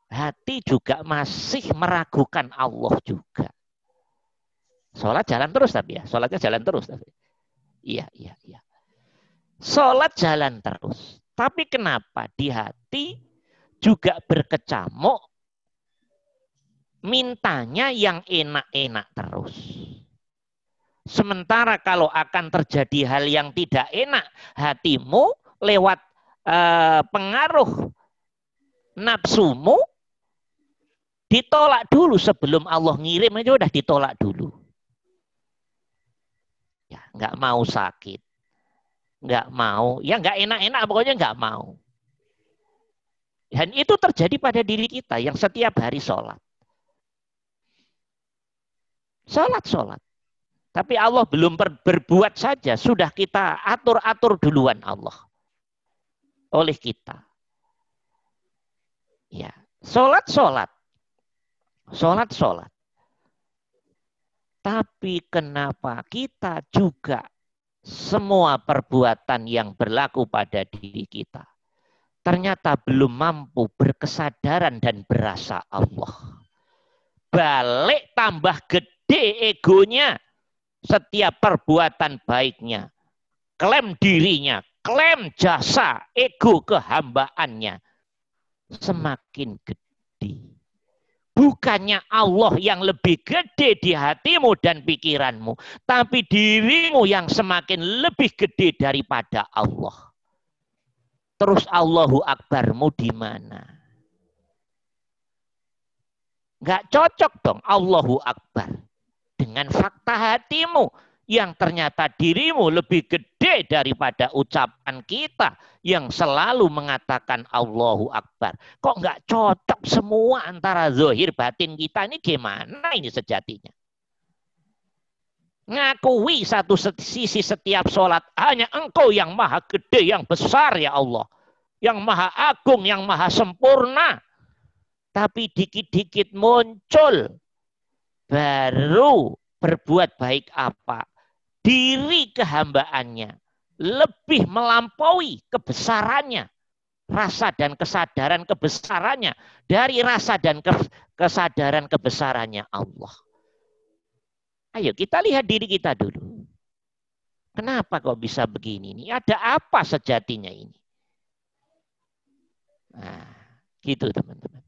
Hati juga masih meragukan Allah juga. Sholat jalan terus tapi ya. Sholatnya jalan terus tapi. Iya, iya, iya. Sholat jalan terus. Tapi kenapa di hati juga berkecamuk mintanya yang enak-enak terus. Sementara kalau akan terjadi hal yang tidak enak, hatimu lewat eh, pengaruh nafsumu ditolak dulu sebelum Allah ngirim aja udah ditolak dulu. Ya, nggak mau sakit, nggak mau, ya nggak enak-enak pokoknya nggak mau. Dan itu terjadi pada diri kita yang setiap hari sholat. Sholat, sholat. Tapi Allah belum ber berbuat saja, sudah kita atur-atur duluan Allah. Oleh kita. Ya, sholat, sholat. Sholat, sholat. Tapi kenapa kita juga semua perbuatan yang berlaku pada diri kita ternyata belum mampu berkesadaran dan berasa Allah. Balik tambah gede egonya setiap perbuatan baiknya. Klaim dirinya, klaim jasa, ego kehambaannya. Semakin gede. Bukannya Allah yang lebih gede di hatimu dan pikiranmu. Tapi dirimu yang semakin lebih gede daripada Allah. Terus Allahu Akbarmu di mana? Enggak cocok dong Allahu Akbar. Dengan fakta hatimu yang ternyata dirimu lebih gede daripada ucapan kita yang selalu mengatakan Allahu Akbar. Kok enggak cocok semua antara zohir batin kita ini gimana ini sejatinya? Ngakui satu sisi setiap sholat. Hanya engkau yang maha gede, yang besar ya Allah. Yang maha agung, yang maha sempurna. Tapi dikit-dikit muncul. Baru berbuat baik apa. Diri kehambaannya. Lebih melampaui kebesarannya. Rasa dan kesadaran kebesarannya. Dari rasa dan kesadaran kebesarannya Allah. Ayo kita lihat diri kita dulu. Kenapa kok bisa begini? Ini ada apa sejatinya ini? Nah, gitu teman-teman.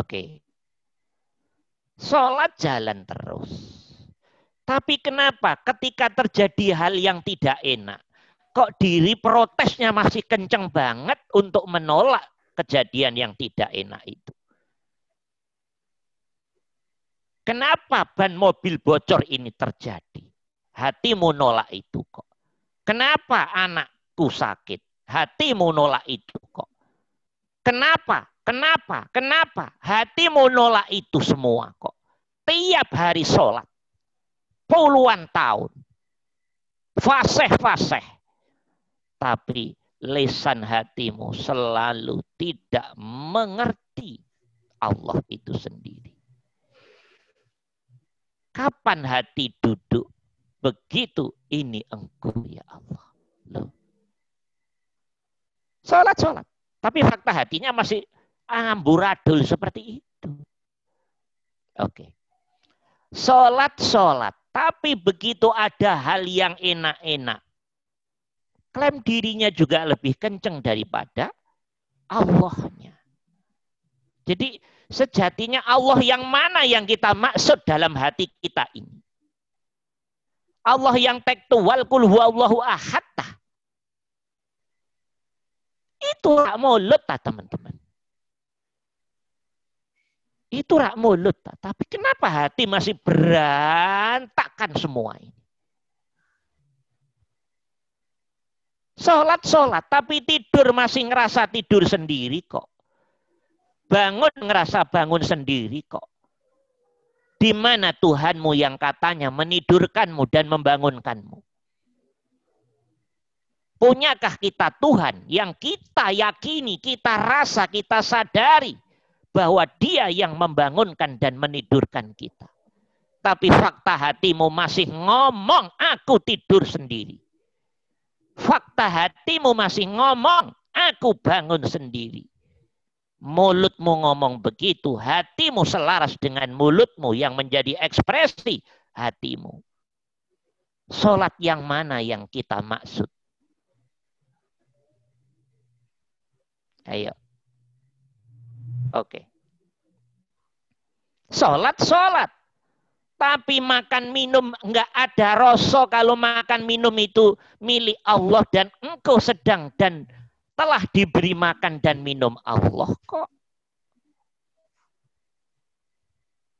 Oke. Sholat jalan terus. Tapi kenapa ketika terjadi hal yang tidak enak, kok diri protesnya masih kenceng banget untuk menolak kejadian yang tidak enak itu? Kenapa ban mobil bocor ini terjadi? Hatimu nolak itu kok. Kenapa anakku sakit? Hatimu nolak itu kok. Kenapa? Kenapa? Kenapa? Hatimu nolak itu semua kok. Tiap hari sholat. Puluhan tahun. Faseh-faseh. Tapi lesan hatimu selalu tidak mengerti Allah itu sendiri. Kapan hati duduk begitu ini engkau ya Allah. Loh. Sholat. Tapi fakta hatinya masih amburadul seperti itu. Oke. Sholat, sholat. Tapi begitu ada hal yang enak-enak. Klaim dirinya juga lebih kenceng daripada Allahnya. Jadi Sejatinya Allah yang mana yang kita maksud dalam hati kita ini? Allah yang tektual kul huwallahu Itu rak mulut teman-teman. Itu rak mulut tak. Tapi kenapa hati masih berantakan semua ini? Sholat, sholat. Tapi tidur masih ngerasa tidur sendiri kok. Bangun ngerasa bangun sendiri kok. Di mana Tuhanmu yang katanya menidurkanmu dan membangunkanmu? Punyakah kita Tuhan yang kita yakini, kita rasa, kita sadari bahwa dia yang membangunkan dan menidurkan kita. Tapi fakta hatimu masih ngomong, aku tidur sendiri. Fakta hatimu masih ngomong, aku bangun sendiri. Mulutmu ngomong begitu, hatimu selaras dengan mulutmu yang menjadi ekspresi hatimu. Sholat yang mana yang kita maksud? Ayo. Oke. Sholat, sholat. Tapi makan minum enggak ada rasa kalau makan minum itu milik Allah dan engkau sedang dan telah diberi makan dan minum Allah kok.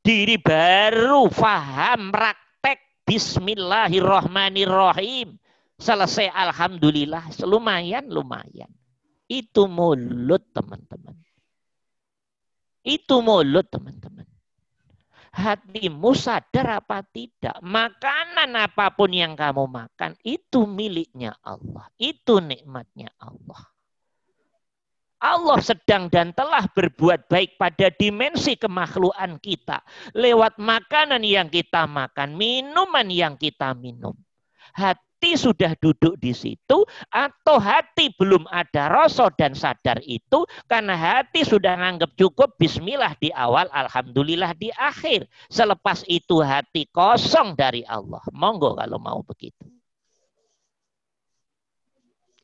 Diri baru faham praktek Bismillahirrahmanirrahim. Selesai Alhamdulillah. Lumayan, lumayan. Itu mulut teman-teman. Itu mulut teman-teman. Hatimu sadar apa tidak? Makanan apa pun yang kamu makan itu miliknya Allah. Itu nikmatnya Allah. Allah sedang dan telah berbuat baik pada dimensi kemakhlukan kita. Lewat makanan yang kita makan, minuman yang kita minum. Hati sudah duduk di situ atau hati belum ada rasa dan sadar itu karena hati sudah menganggap cukup bismillah di awal alhamdulillah di akhir selepas itu hati kosong dari Allah monggo kalau mau begitu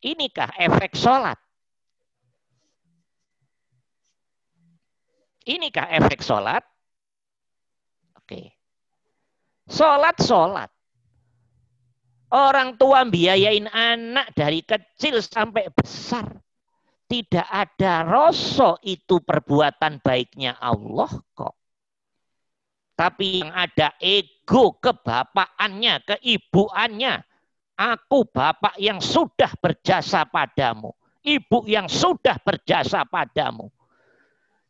inikah efek sholat inikah efek sholat oke sholat sholat Orang tua biayain anak dari kecil sampai besar. Tidak ada rasa itu perbuatan baiknya Allah kok. Tapi yang ada ego kebapaannya, keibuannya. Aku bapak yang sudah berjasa padamu. Ibu yang sudah berjasa padamu.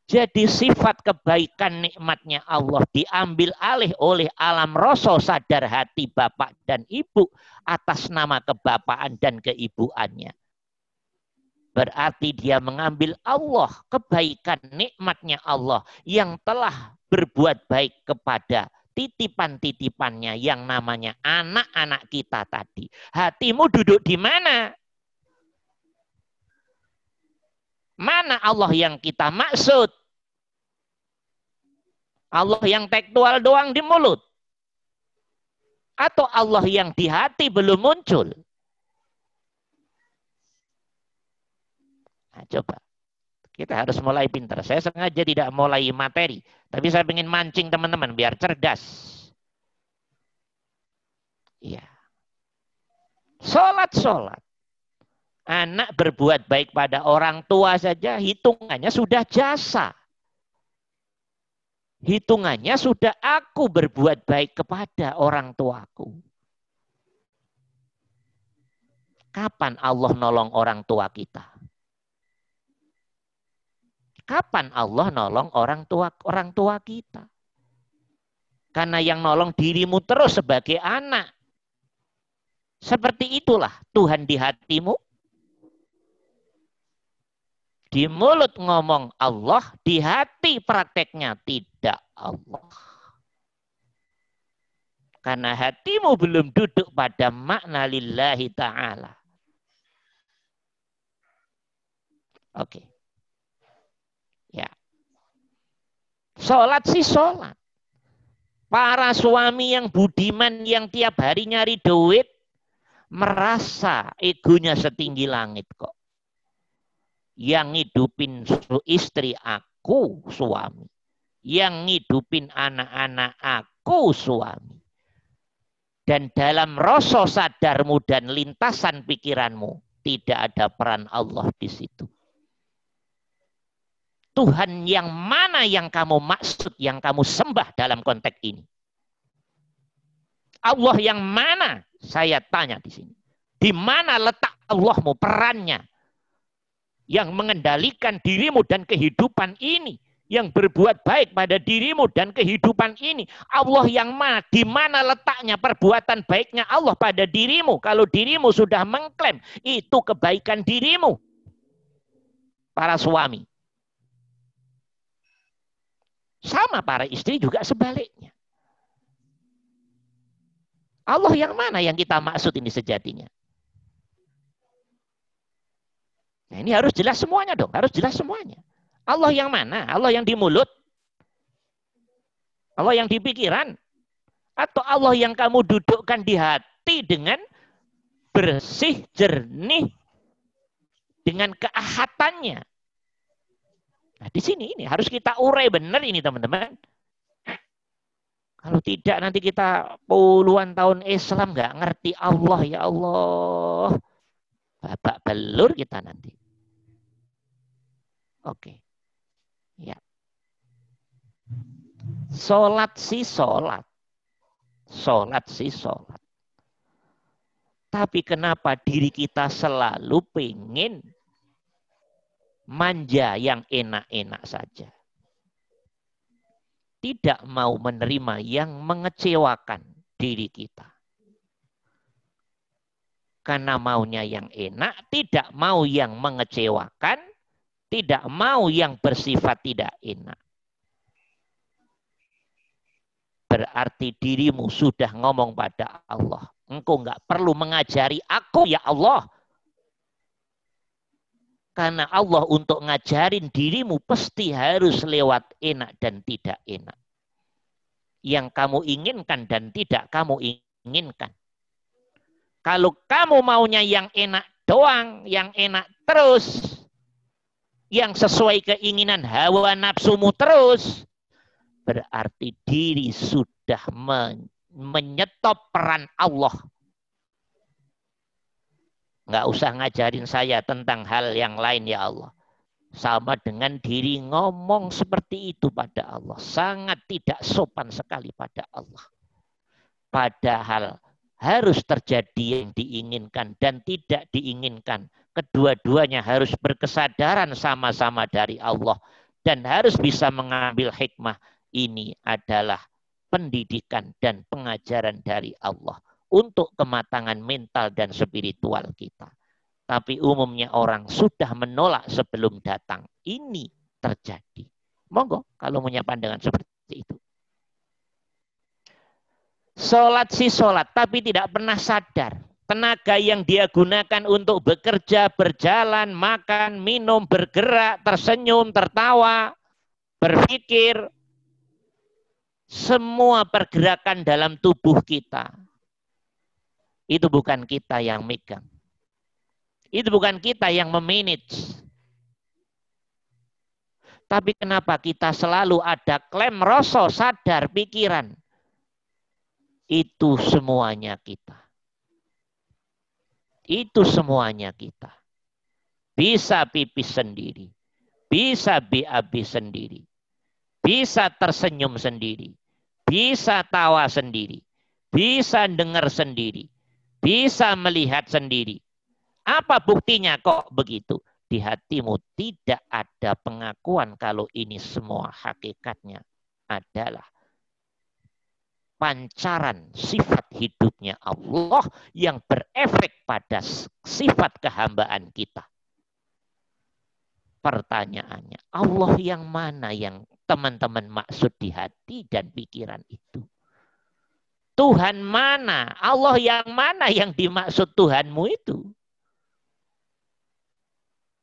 Jadi sifat kebaikan nikmatnya Allah diambil alih oleh alam rasa sadar hati bapak dan ibu atas nama kebapaan dan keibuannya. Berarti dia mengambil Allah, kebaikan nikmatnya Allah yang telah berbuat baik kepada titipan-titipannya yang namanya anak-anak kita tadi. Hatimu duduk di mana? Mana Allah yang kita maksud? Allah yang tekstual doang di mulut? Atau Allah yang di hati belum muncul? Nah, coba. Kita harus mulai pintar. Saya sengaja tidak mulai materi. Tapi saya ingin mancing teman-teman biar cerdas. Iya. Sholat-sholat. Anak berbuat baik pada orang tua saja, hitungannya sudah jasa. Hitungannya sudah aku berbuat baik kepada orang tuaku. Kapan Allah nolong orang tua kita? Kapan Allah nolong orang tua orang tua kita? Karena yang nolong dirimu terus sebagai anak. Seperti itulah Tuhan di hatimu, di mulut ngomong Allah, di hati prakteknya tidak Allah. Karena hatimu belum duduk pada makna lillahi ta'ala. Oke. Ya. Sholat sih sholat. Para suami yang budiman yang tiap hari nyari duit, merasa egonya setinggi langit kok yang ngidupin istri aku suami. Yang ngidupin anak-anak aku suami. Dan dalam rasa sadarmu dan lintasan pikiranmu tidak ada peran Allah di situ. Tuhan yang mana yang kamu maksud, yang kamu sembah dalam konteks ini? Allah yang mana? Saya tanya di sini. Di mana letak Allahmu, perannya? Yang mengendalikan dirimu dan kehidupan ini. Yang berbuat baik pada dirimu dan kehidupan ini. Allah yang mana? Di mana letaknya perbuatan baiknya Allah pada dirimu? Kalau dirimu sudah mengklaim itu kebaikan dirimu. Para suami. Sama para istri juga sebaliknya. Allah yang mana yang kita maksud ini sejatinya? Nah, ini harus jelas semuanya dong, harus jelas semuanya. Allah yang mana? Allah yang di mulut? Allah yang di pikiran? Atau Allah yang kamu dudukkan di hati dengan bersih, jernih, dengan keahatannya? Nah, di sini ini harus kita urai benar ini teman-teman. Kalau tidak nanti kita puluhan tahun Islam nggak ngerti Allah ya Allah. Babak belur kita nanti. Oke. Ya. Sholat sih sholat. Sholat sih sholat. Tapi kenapa diri kita selalu pengen manja yang enak-enak saja? tidak mau menerima yang mengecewakan diri kita. Karena maunya yang enak, tidak mau yang mengecewakan, tidak mau yang bersifat tidak enak. Berarti dirimu sudah ngomong pada Allah. Engkau nggak perlu mengajari aku ya Allah. Karena Allah untuk ngajarin dirimu pasti harus lewat enak dan tidak enak. Yang kamu inginkan dan tidak kamu inginkan. Kalau kamu maunya yang enak doang, yang enak terus, yang sesuai keinginan hawa nafsumu terus, berarti diri sudah menyetop peran Allah Nggak usah ngajarin saya tentang hal yang lain ya Allah. Sama dengan diri ngomong seperti itu pada Allah. Sangat tidak sopan sekali pada Allah. Padahal harus terjadi yang diinginkan dan tidak diinginkan. Kedua-duanya harus berkesadaran sama-sama dari Allah. Dan harus bisa mengambil hikmah. Ini adalah pendidikan dan pengajaran dari Allah untuk kematangan mental dan spiritual kita. Tapi umumnya orang sudah menolak sebelum datang. Ini terjadi. Monggo kalau punya pandangan seperti itu. Sholat si sholat, tapi tidak pernah sadar. Tenaga yang dia gunakan untuk bekerja, berjalan, makan, minum, bergerak, tersenyum, tertawa, berpikir, semua pergerakan dalam tubuh kita itu bukan kita yang megang. Itu bukan kita yang memanage. Tapi kenapa kita selalu ada klaim rasa sadar pikiran. Itu semuanya kita. Itu semuanya kita. Bisa pipis sendiri. Bisa BAB sendiri. Bisa tersenyum sendiri. Bisa tawa sendiri. Bisa dengar sendiri bisa melihat sendiri. Apa buktinya kok begitu? Di hatimu tidak ada pengakuan kalau ini semua hakikatnya adalah pancaran sifat hidupnya Allah yang berefek pada sifat kehambaan kita. Pertanyaannya, Allah yang mana yang teman-teman maksud di hati dan pikiran itu? Tuhan mana? Allah yang mana yang dimaksud Tuhanmu itu?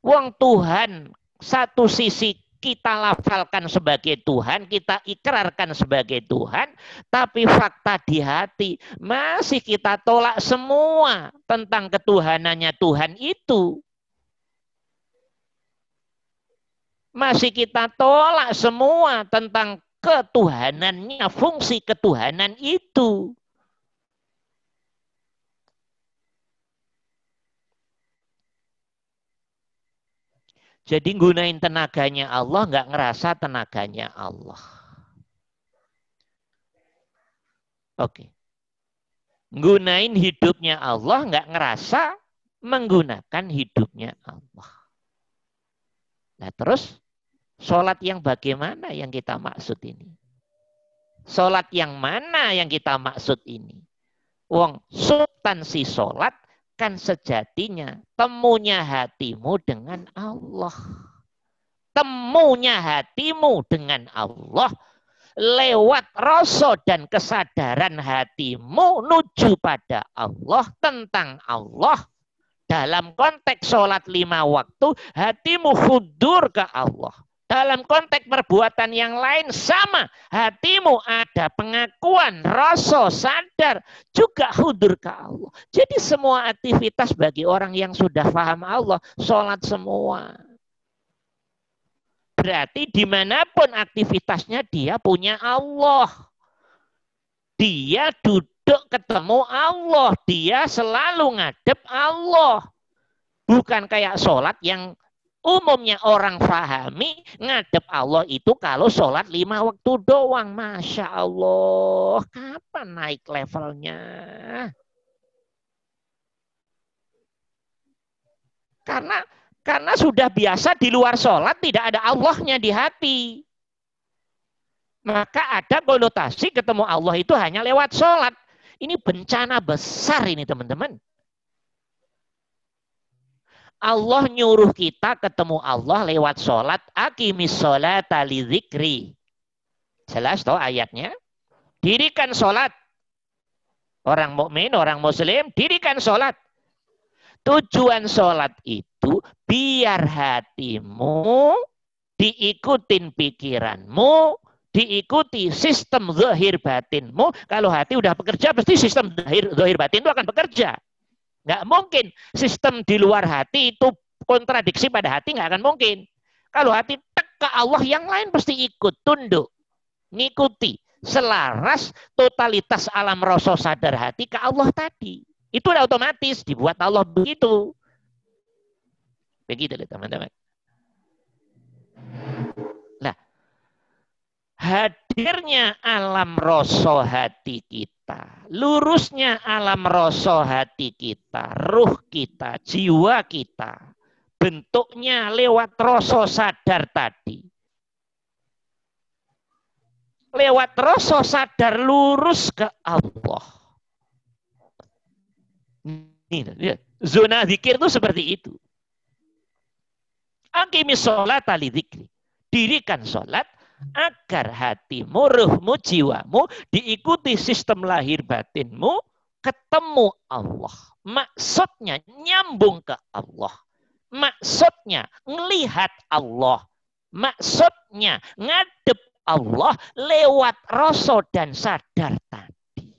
Wong Tuhan satu sisi kita lafalkan sebagai Tuhan, kita ikrarkan sebagai Tuhan, tapi fakta di hati masih kita tolak semua tentang ketuhanannya Tuhan itu. Masih kita tolak semua tentang ketuhanannya, fungsi ketuhanan itu. Jadi gunain tenaganya Allah, nggak ngerasa tenaganya Allah. Oke. Gunain hidupnya Allah, nggak ngerasa menggunakan hidupnya Allah. Nah terus, sholat yang bagaimana yang kita maksud ini? Sholat yang mana yang kita maksud ini? Wong substansi sholat kan sejatinya temunya hatimu dengan Allah. Temunya hatimu dengan Allah lewat rasa dan kesadaran hatimu nuju pada Allah tentang Allah. Dalam konteks sholat lima waktu, hatimu hudur ke Allah. Dalam konteks perbuatan yang lain sama. Hatimu ada pengakuan, rasa, sadar. Juga hudur ke Allah. Jadi semua aktivitas bagi orang yang sudah paham Allah. Sholat semua. Berarti di mana pun aktivitasnya dia punya Allah. Dia duduk ketemu Allah. Dia selalu ngadep Allah. Bukan kayak sholat yang umumnya orang fahami ngadep Allah itu kalau sholat lima waktu doang. Masya Allah. Kapan naik levelnya? Karena karena sudah biasa di luar sholat tidak ada Allahnya di hati. Maka ada konotasi ketemu Allah itu hanya lewat sholat. Ini bencana besar ini teman-teman. Allah nyuruh kita ketemu Allah lewat sholat. Akimis sholat li zikri. Jelas toh ayatnya? Dirikan sholat. Orang mukmin, orang muslim, dirikan sholat. Tujuan sholat itu biar hatimu diikutin pikiranmu, diikuti sistem zahir batinmu. Kalau hati udah bekerja, pasti sistem zahir, zahir batin itu akan bekerja. Nggak mungkin sistem di luar hati itu kontradiksi pada hati nggak akan mungkin. Kalau hati tek ke Allah, yang lain pasti ikut, tunduk, ngikuti, selaras totalitas alam rasa sadar hati ke Allah tadi. Itu udah otomatis dibuat Allah begitu. Begitu teman-teman. Nah, hadirnya alam rasa hati kita kita, lurusnya alam rasa hati kita, ruh kita, jiwa kita, bentuknya lewat rasa sadar tadi. Lewat rasa sadar lurus ke Allah. Ini, zona zikir itu seperti itu. Akimis sholat ali zikri. Dirikan sholat agar hatimu, ruhmu, jiwamu diikuti sistem lahir batinmu ketemu Allah. Maksudnya nyambung ke Allah. Maksudnya melihat Allah. Maksudnya ngadep Allah lewat rasa dan sadar tadi.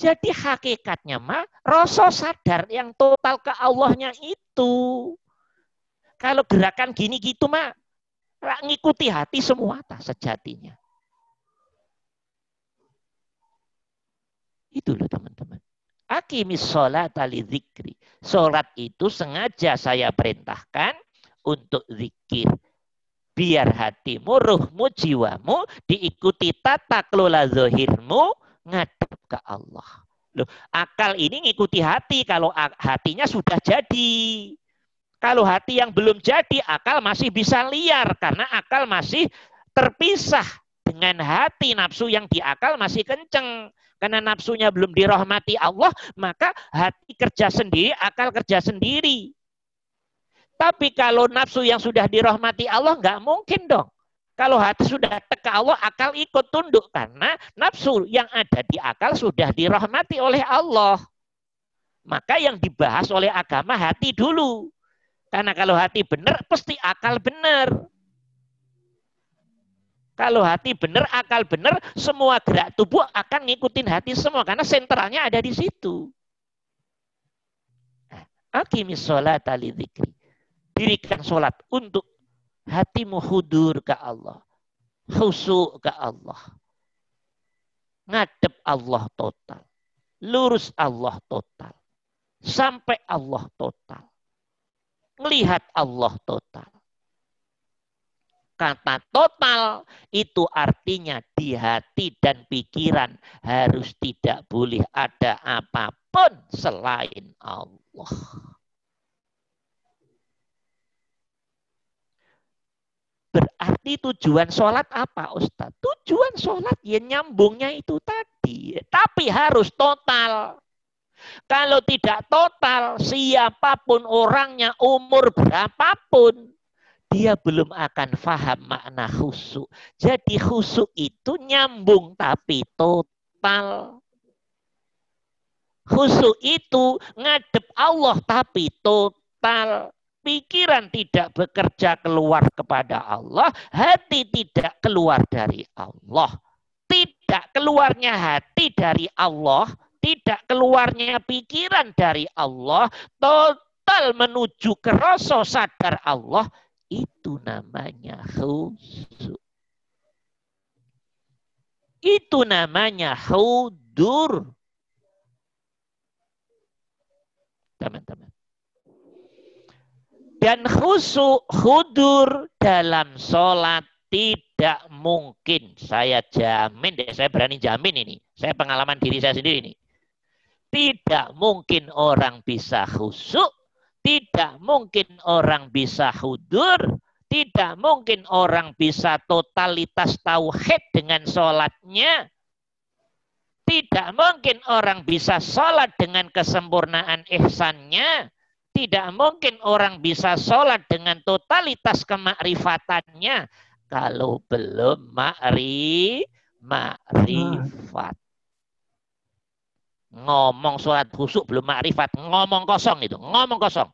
Jadi hakikatnya mah rasa sadar yang total ke Allahnya itu. Kalau gerakan gini gitu mah ngikuti hati semua tak sejatinya. Itu loh teman-teman. Akimis sholat ali zikri. Sholat itu sengaja saya perintahkan untuk zikir. Biar hatimu, ruhmu, jiwamu diikuti tata kelola zohirmu ngadep ke Allah. Loh, akal ini ngikuti hati kalau hatinya sudah jadi. Kalau hati yang belum jadi, akal masih bisa liar karena akal masih terpisah dengan hati nafsu yang di akal masih kenceng. Karena nafsunya belum dirahmati Allah, maka hati kerja sendiri, akal kerja sendiri. Tapi kalau nafsu yang sudah dirahmati Allah, nggak mungkin dong. Kalau hati sudah teka Allah, akal ikut tunduk. Karena nafsu yang ada di akal sudah dirahmati oleh Allah. Maka yang dibahas oleh agama hati dulu. Karena kalau hati benar, pasti akal benar. Kalau hati benar, akal benar, semua gerak tubuh akan ngikutin hati semua. Karena sentralnya ada di situ. Akimis sholat zikri. Dirikan sholat untuk hatimu hudur ke Allah. Khusyuk ke Allah. Ngadep Allah total. Lurus Allah total. Sampai Allah total Melihat Allah total. Kata total itu artinya di hati dan pikiran harus tidak boleh ada apa pun selain Allah. Berarti tujuan sholat apa Ustaz? Tujuan sholat ya nyambungnya itu tadi. Tapi harus total. Kalau tidak total, siapa pun orangnya, umur berapapun, dia belum akan faham makna khusuk. Jadi khusuk itu nyambung tapi total. Khusuk itu ngadep Allah tapi total pikiran tidak bekerja keluar kepada Allah, hati tidak keluar dari Allah. Tidak keluarnya hati dari Allah, tidak keluarnya pikiran dari Allah, total menuju ke rasa sadar Allah, itu namanya khusyuk. Itu namanya hudur. Teman-teman. Dan khusyuk hudur dalam sholat tidak mungkin. Saya jamin saya berani jamin ini. Saya pengalaman diri saya sendiri ini. Tidak mungkin orang bisa khusyuk, tidak mungkin orang bisa hudur, tidak mungkin orang bisa totalitas tauhid dengan sholatnya. Tidak mungkin orang bisa sholat dengan kesempurnaan ihsannya tidak mungkin orang bisa sholat dengan totalitas kemakrifatannya kalau belum makri, makrifat. Ngomong sholat khusuk belum makrifat, ngomong kosong itu, ngomong kosong.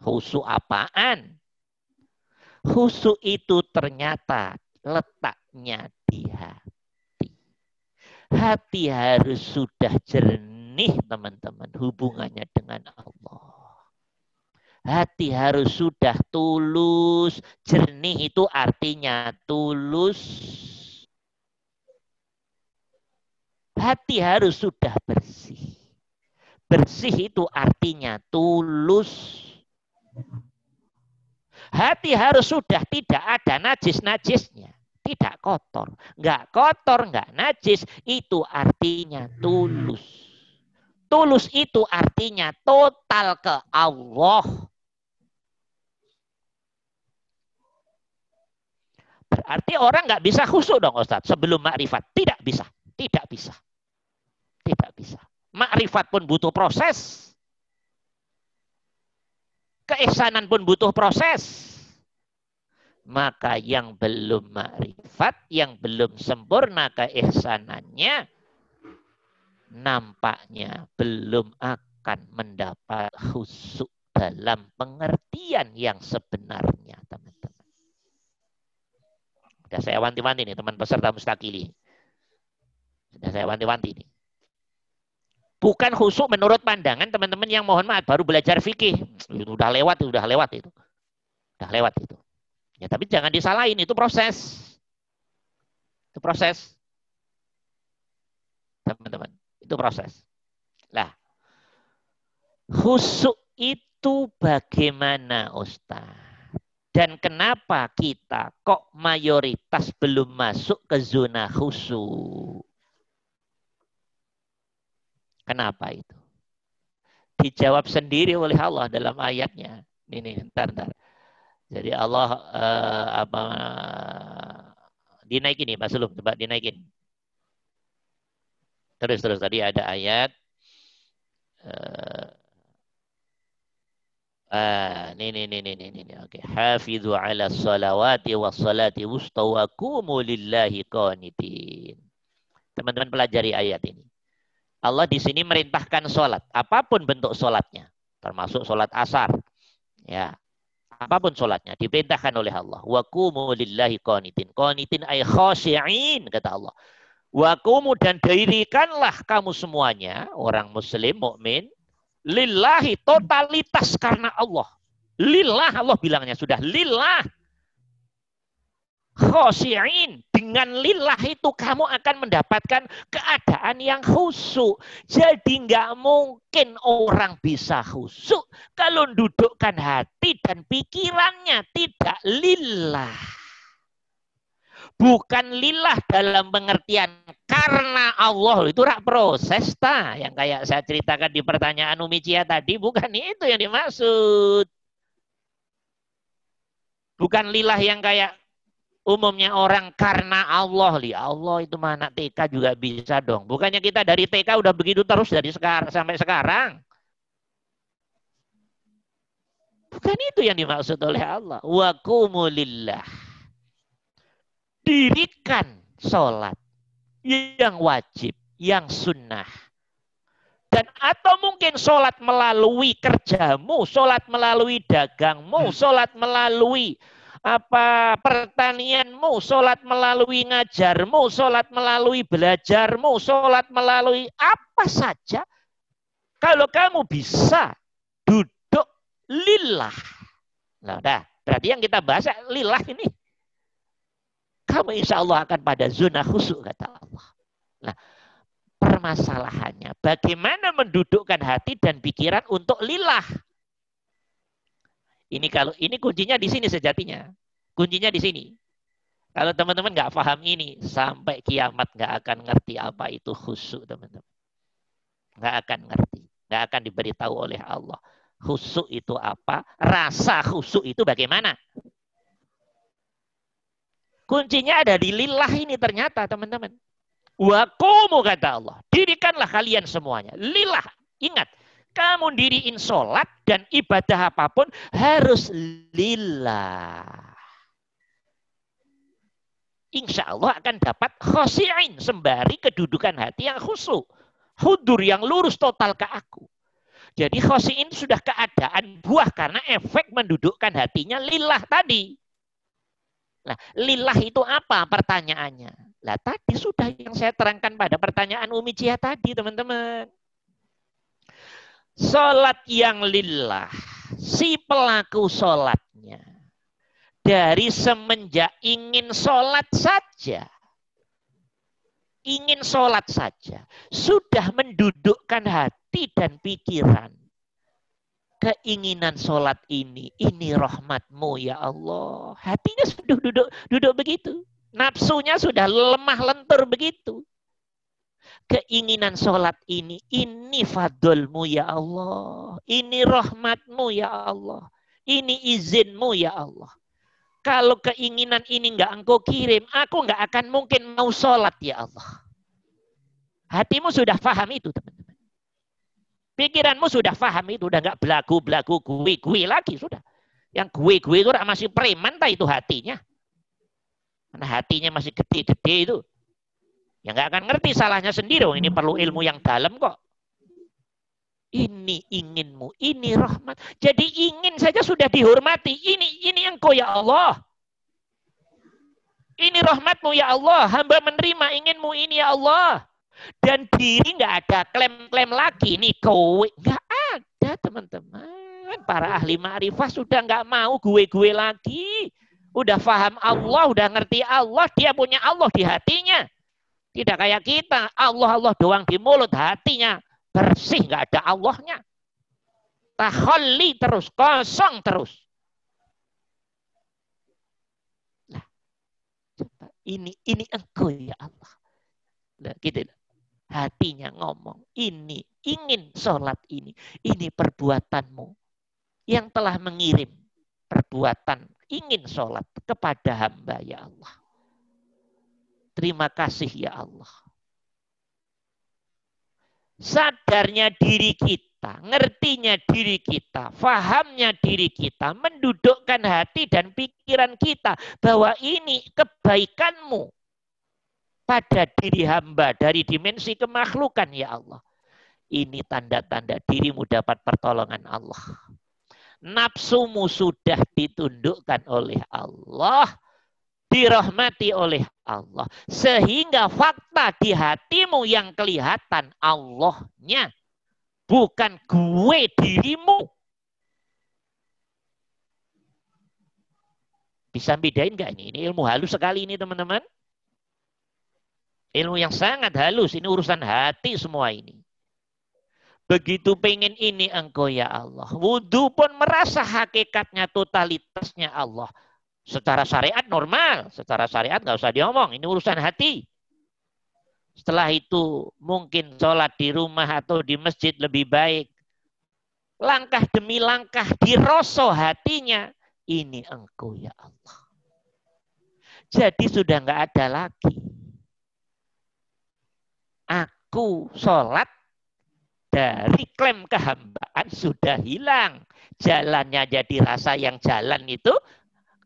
Khusuk apaan? Khusuk itu ternyata letaknya di hati. Hati harus sudah jernih jernih teman-teman hubungannya dengan Allah. Hati harus sudah tulus. Jernih itu artinya tulus. Hati harus sudah bersih. Bersih itu artinya tulus. Hati harus sudah tidak ada najis-najisnya. Tidak kotor. Enggak kotor, enggak najis. Itu artinya tulus. Tulus itu artinya total ke Allah. Berarti orang nggak bisa khusyuk dong Ustaz sebelum makrifat. Tidak bisa. Tidak bisa. Tidak bisa. Makrifat pun butuh proses. Keihsanan pun butuh proses. Maka yang belum makrifat, yang belum sempurna keihsanannya, nampaknya belum akan mendapat khusuk dalam pengertian yang sebenarnya, teman-teman. Sudah saya wanti-wanti nih, teman peserta mustakili. Sudah saya wanti-wanti nih. Bukan khusuk menurut pandangan teman-teman yang mohon maaf baru belajar fikih. Itu udah lewat, udah lewat itu. Udah lewat itu. Ya, tapi jangan disalahin, itu proses. Itu proses. Teman-teman. Itu proses. Lah, khusuk itu bagaimana Ustaz? Dan kenapa kita kok mayoritas belum masuk ke zona khusuk? Kenapa itu? Dijawab sendiri oleh Allah dalam ayatnya. Ini, ntar, ntar. Jadi Allah uh, apa dinaikin nih, Mas Lum, coba dinaikin. Terus terus tadi ada ayat uh, Ah, ini ini ini ini ini. Oke. Okay. Hafizu ala salawati was salati wusta wa lillahi qanitin. Teman-teman pelajari ayat ini. Allah di sini merintahkan sholat, apa pun bentuk sholatnya, termasuk sholat asar, ya, apa pun sholatnya diperintahkan oleh Allah. Wa qumu lillahi qanitin. Qanitin ay khashi'in kata Allah. Wakumu dan dirikanlah kamu semuanya orang muslim mukmin lillahi totalitas karena Allah. Lillah Allah bilangnya sudah lillah. Khosiin dengan lillah itu kamu akan mendapatkan keadaan yang khusyuk. Jadi nggak mungkin orang bisa khusyuk kalau dudukkan hati dan pikirannya tidak lillah. Bukan lillah dalam pengertian karena Allah itu rak proses ta yang kayak saya ceritakan di pertanyaan Umi Cia tadi bukan itu yang dimaksud. Bukan lillah yang kayak umumnya orang karena Allah. Li Allah itu mana? TK juga bisa dong. Bukannya kita dari TK udah begitu terus dari sekarang sampai sekarang? Bukan itu yang dimaksud oleh Allah. Wa kumulillah. Dirikan sholat yang wajib yang sunnah. Dan atau mungkin sholat melalui kerjamu, sholat melalui dagangmu, sholat melalui apa pertanianmu, sholat melalui ngajarmu, sholat melalui belajarmu, sholat melalui apa saja. Kalau kamu bisa duduk lillah. Nah, dah. Berarti yang kita bahas lillah ini. Kamu insya Allah akan pada zona khusyuk, kata Allah. Nah, permasalahannya bagaimana mendudukkan hati dan pikiran untuk lillah. Ini kalau ini kuncinya di sini sejatinya. Kuncinya di sini. Kalau teman-teman nggak paham ini, sampai kiamat nggak akan ngerti apa itu khusyuk, teman-teman. Nggak akan ngerti. Nggak akan diberitahu oleh Allah. Khusyuk itu apa? Rasa khusyuk itu bagaimana? Kuncinya ada di lillah ini ternyata, teman-teman. Wakumu kata Allah. Dirikanlah kalian semuanya. Lillah. Ingat, kamu diriin sholat dan ibadah apa pun harus lillah. Insya Allah akan dapat khosi'in sembari kedudukan hati yang khusyuk. Hudur yang lurus total ke aku. Jadi khosi'in sudah keadaan buah karena efek mendudukkan hatinya lillah tadi. Nah, lillah itu apa pertanyaannya? Lah tadi sudah yang saya terangkan pada pertanyaan Umi Cia tadi, teman-teman. Sholat yang lillah, si pelaku sholatnya. Dari semenjak ingin sholat saja. Ingin sholat saja. Sudah mendudukkan hati dan pikiran. Keinginan sholat ini, ini rahmatmu ya Allah. Hatinya sudah duduk, duduk begitu. Nafsunya sudah lemah lentur begitu keinginan sholat ini, ini fadlmu ya Allah. Ini rahmatmu ya Allah. Ini izinmu ya Allah. Kalau keinginan ini enggak engkau kirim, aku enggak akan mungkin mau sholat ya Allah. Hatimu sudah paham itu teman-teman. Pikiranmu sudah paham itu, udah enggak belagu-belagu gue-gue lagi sudah. Yang gue-gue itu masih preman tak itu hatinya. Karena hatinya masih gede-gede itu. Ya nggak akan ngerti salahnya sendiri. Oh, ini perlu ilmu yang dalam kok. Ini inginmu, ini rahmat. Jadi ingin saja sudah dihormati. Ini ini engkau ya Allah. Ini rahmatmu ya Allah. Hamba menerima inginmu ini ya Allah. Dan diri nggak ada klaim-klaim lagi. Ini kowe. Nggak ada teman-teman. Para ahli ma'rifah sudah nggak mau gue-gue lagi. Udah paham Allah, udah ngerti Allah. Dia punya Allah di hatinya. Tidak kayak kita, Allah Allah doang di mulut, hatinya bersih, nggak ada Allahnya. Tahalli terus, kosong terus. Nah, ini ini engkau ya Allah. Nah, gitu. Hatinya ngomong, ini ingin sholat ini, ini perbuatanmu yang telah mengirim perbuatan ingin sholat kepada hamba ya Allah. Terima kasih ya Allah. Sadarnya diri kita, ngertinya diri kita, fahamnya diri kita, mendudukkan hati dan pikiran kita bahwa ini kebaikanmu pada diri hamba dari dimensi kemakhlukan ya Allah. Ini tanda-tanda dirimu dapat pertolongan Allah. Nafsumu sudah ditundukkan oleh Allah dirahmati oleh Allah. Sehingga fakta di hatimu yang kelihatan Allahnya. Bukan gue dirimu. Bisa bedain nggak ini? Ini ilmu halus sekali ini teman-teman. Ilmu yang sangat halus. Ini urusan hati semua ini. Begitu pengen ini engkau ya Allah. Wudhu pun merasa hakikatnya totalitasnya Allah. Secara syariat normal. Secara syariat nggak usah diomong. Ini urusan hati. Setelah itu mungkin sholat di rumah atau di masjid lebih baik. Langkah demi langkah diroso hatinya. Ini engkau ya Allah. Jadi sudah nggak ada lagi. Aku sholat dari klaim kehambaan sudah hilang. Jalannya jadi rasa yang jalan itu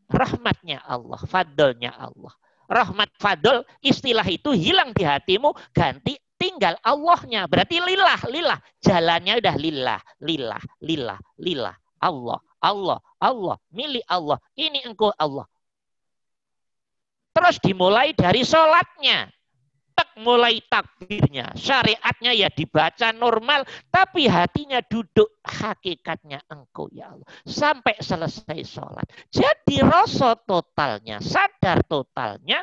rahmatnya Allah, fadlnya Allah. Rahmat fadl istilah itu hilang di hatimu, ganti tinggal Allahnya. Berarti lillah, lillah. Jalannya udah lillah, lillah, lillah, lillah. Allah, Allah, Allah, milik Allah. Ini engkau Allah. Terus dimulai dari sholatnya tak mulai takbirnya. Syariatnya ya dibaca normal, tapi hatinya duduk hakikatnya engkau ya Allah. Sampai selesai sholat. Jadi rasa totalnya, sadar totalnya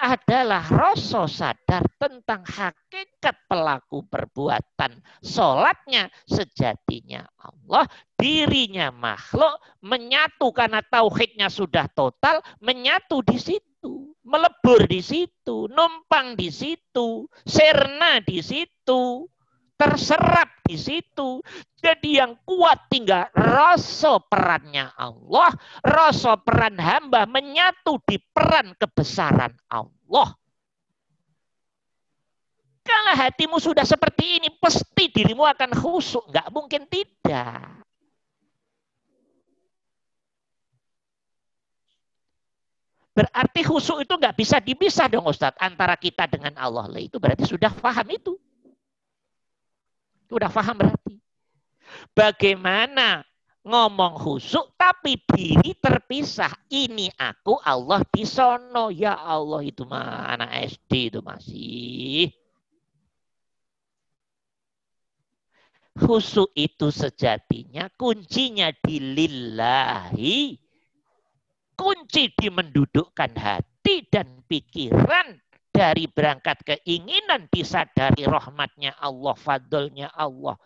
adalah rasa sadar tentang hakikat pelaku perbuatan sholatnya sejatinya Allah dirinya makhluk menyatu karena tauhidnya sudah total menyatu di situ melebur di situ, numpang di situ, serna di situ, terserap di situ. Jadi yang kuat tinggal rasa perannya Allah, rasa peran hamba menyatu di peran kebesaran Allah. Kalau hatimu sudah seperti ini, pasti dirimu akan khusyuk. Nggak mungkin tidak. Berarti khusyuk itu nggak bisa dipisah dong Ustadz antara kita dengan Allah. Lah itu berarti sudah paham itu. Sudah paham berarti. Bagaimana ngomong khusyuk tapi diri terpisah. Ini aku Allah di sono. Ya Allah itu mah anak SD itu masih. Khusyuk itu sejatinya kuncinya di lillahi kunci di mendudukkan hati dan pikiran dari berangkat keinginan disadari rahmatnya Allah, fadlnya Allah.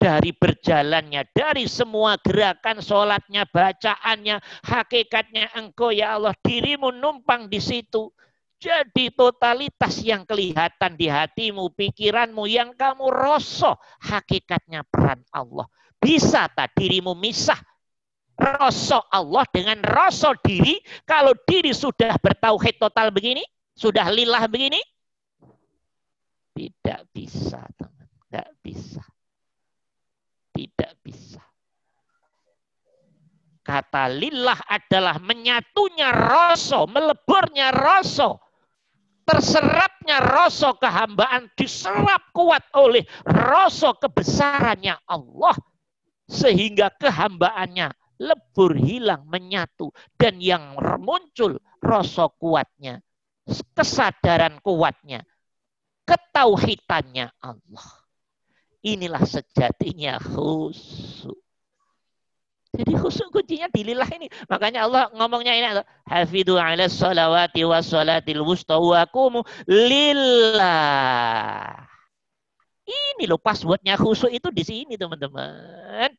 Dari berjalannya, dari semua gerakan sholatnya, bacaannya, hakikatnya engkau ya Allah, dirimu numpang di situ. Jadi totalitas yang kelihatan di hatimu, pikiranmu, yang kamu rosok, hakikatnya peran Allah. Bisa tak dirimu misah rasa Allah dengan rasa diri, kalau diri sudah bertauhid total begini, sudah lillah begini, tidak bisa, teman. Tidak bisa. Tidak bisa. Kata lillah adalah menyatunya rasa, meleburnya rasa, terserapnya rasa kehambaan diserap kuat oleh rasa kebesarannya Allah sehingga kehambaannya lebur hilang menyatu. Dan yang muncul rasa kuatnya kesadaran kuatnya ketauhidannya Allah. Inilah sejatinya khusyuk. Jadi khusyuk kuncinya dililah ini. Makanya Allah ngomongnya ini hafidhu ala salawati wa salatil wusta wa lillah. Ini loh passwordnya khusyuk itu di sini teman-teman